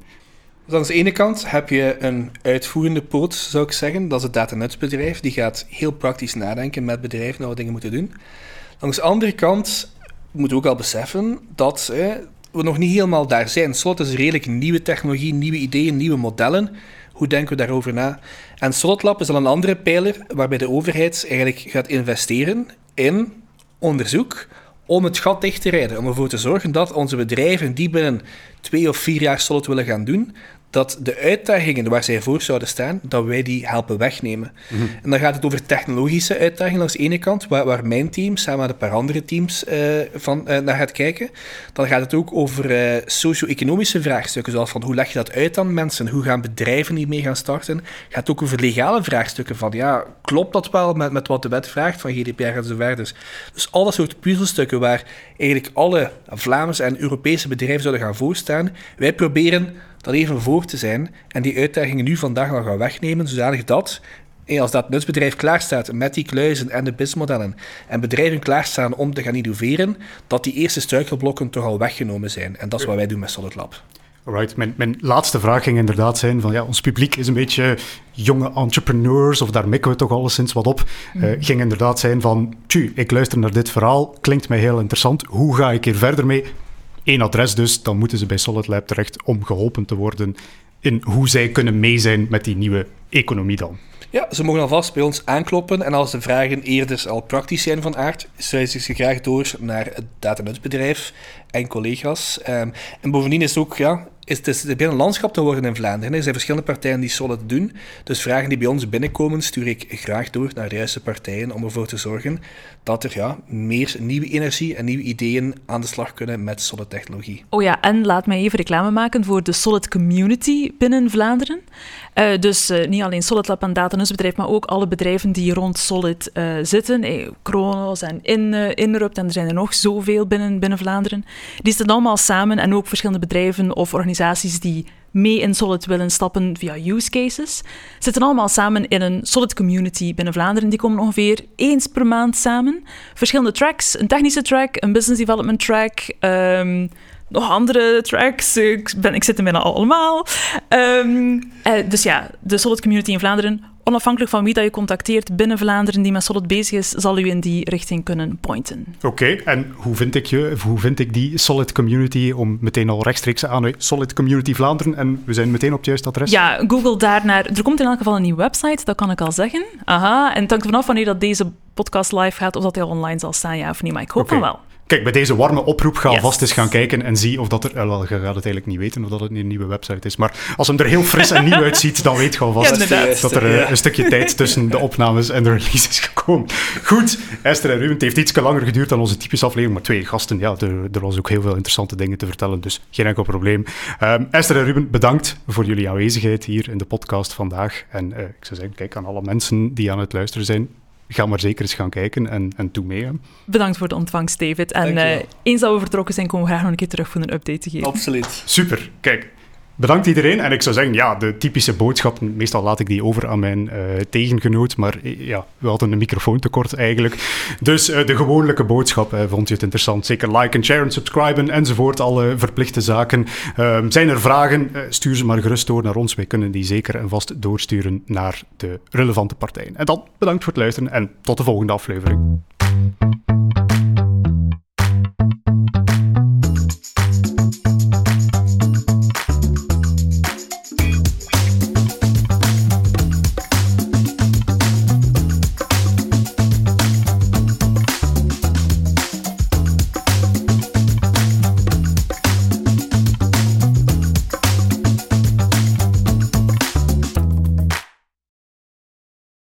Dus aan de ene kant heb je een uitvoerende poot, zou ik zeggen. Dat is het datanutsbedrijf. Die gaat heel praktisch nadenken met bedrijven wat dingen moeten doen. Langs de andere kant moeten we ook al beseffen dat we nog niet helemaal daar zijn. Solid is redelijk nieuwe technologie, nieuwe ideeën, nieuwe modellen. Hoe denken we daarover na? En Solid Lab is al een andere pijler waarbij de overheid eigenlijk gaat investeren in onderzoek om het gat dicht te rijden. Om ervoor te zorgen dat onze bedrijven die binnen twee of vier jaar Solid willen gaan doen, dat de uitdagingen waar zij voor zouden staan, dat wij die helpen wegnemen. Mhm. En dan gaat het over technologische uitdagingen langs de ene kant, waar, waar mijn team samen met een paar andere teams uh, van, uh, naar gaat kijken. Dan gaat het ook over uh, socio-economische vraagstukken, zoals van hoe leg je dat uit aan mensen, hoe gaan bedrijven hiermee gaan starten. Het gaat ook over legale vraagstukken van, ja, klopt dat wel met, met wat de wet vraagt van GDPR en zo verder. Dus, dus alle soort puzzelstukken waar eigenlijk alle Vlaamse en Europese bedrijven zouden gaan voorstaan. Wij proberen dat even voor te zijn en die uitdagingen nu vandaag al gaan wegnemen, zodanig dat als dat nutsbedrijf klaarstaat met die kluizen en de BIS-modellen en bedrijven klaarstaan om te gaan innoveren, dat die eerste struikelblokken toch al weggenomen zijn. En dat is wat wij doen met Solid Lab. Alright, mijn, mijn laatste vraag ging inderdaad zijn van ja, ons publiek is een beetje jonge entrepreneurs, of daar mikken we toch alleszins wat op. Mm. Uh, ging inderdaad zijn van, tju, ik luister naar dit verhaal, klinkt mij heel interessant, hoe ga ik hier verder mee? Eén adres dus, dan moeten ze bij Solid Lab terecht om geholpen te worden in hoe zij kunnen mee zijn met die nieuwe economie dan. Ja, ze mogen alvast bij ons aankloppen en als de vragen eerder al praktisch zijn van aard, wijzen ze graag door naar het datanutsbedrijf en collega's. Um, en bovendien is het ook, ja, is het, is het een landschap te worden in Vlaanderen. Er zijn verschillende partijen die solid doen. Dus vragen die bij ons binnenkomen, stuur ik graag door naar de juiste partijen om ervoor te zorgen dat er ja, meer nieuwe energie en nieuwe ideeën aan de slag kunnen met solid technologie. Oh ja, en laat mij even reclame maken voor de solid community binnen Vlaanderen. Uh, dus uh, niet alleen Solid Lab en Datanusbedrijf, maar ook alle bedrijven die rond Solid uh, zitten. Kronos en In, Inrupt en er zijn er nog zoveel binnen, binnen Vlaanderen. Die zitten allemaal samen en ook verschillende bedrijven of organisaties die mee in Solid willen stappen via use cases. Zitten allemaal samen in een Solid community binnen Vlaanderen. Die komen ongeveer eens per maand samen. Verschillende tracks, een technische track, een business development track... Um, nog andere tracks. Ik, ben, ik zit er bijna allemaal. Um, dus ja, de Solid community in Vlaanderen, onafhankelijk van wie dat je contacteert binnen Vlaanderen die met Solid bezig is, zal u in die richting kunnen pointen. Oké, en hoe vind ik je, hoe vind ik die Solid community om meteen al rechtstreeks aan Solid Community Vlaanderen en we zijn meteen op het juiste adres? Ja, Google daarnaar. Er komt in elk geval een nieuwe website, dat kan ik al zeggen. Aha, en het hangt vanaf wanneer dat deze podcast live gaat of dat hij online zal staan, ja of niet, maar ik hoop van wel. Kijk, bij deze warme oproep ga yes. vast eens gaan kijken en zie of dat er... Wel, je gaat het eigenlijk niet weten of dat het een nieuwe website is. Maar als hem er heel fris en nieuw uitziet, dan weet je alvast dat er een stukje tijd tussen de opnames en de release is gekomen. Goed, Esther en Ruben, het heeft iets langer geduurd dan onze typische aflevering, maar twee gasten, ja, er, er was ook heel veel interessante dingen te vertellen, dus geen enkel probleem. Um, Esther en Ruben, bedankt voor jullie aanwezigheid hier in de podcast vandaag. En uh, ik zou zeggen, kijk aan alle mensen die aan het luisteren zijn, ga maar zeker eens gaan kijken en, en doe mee. Hè. Bedankt voor de ontvangst, David. En uh, eens dat we vertrokken zijn, komen we graag nog een keer terug voor een update te geven. Absoluut. Super. Kijk, Bedankt iedereen. En ik zou zeggen, ja, de typische boodschappen, meestal laat ik die over aan mijn uh, tegengenoot, maar eh, ja, we hadden een microfoontekort eigenlijk. Dus uh, de gewone boodschap, vond je het interessant? Zeker like en share en subscriben enzovoort, alle verplichte zaken. Ehm, zijn er vragen, stuur ze maar gerust door naar ons. Wij kunnen die zeker en vast doorsturen naar de relevante partijen. En dan bedankt voor het luisteren en tot de volgende aflevering.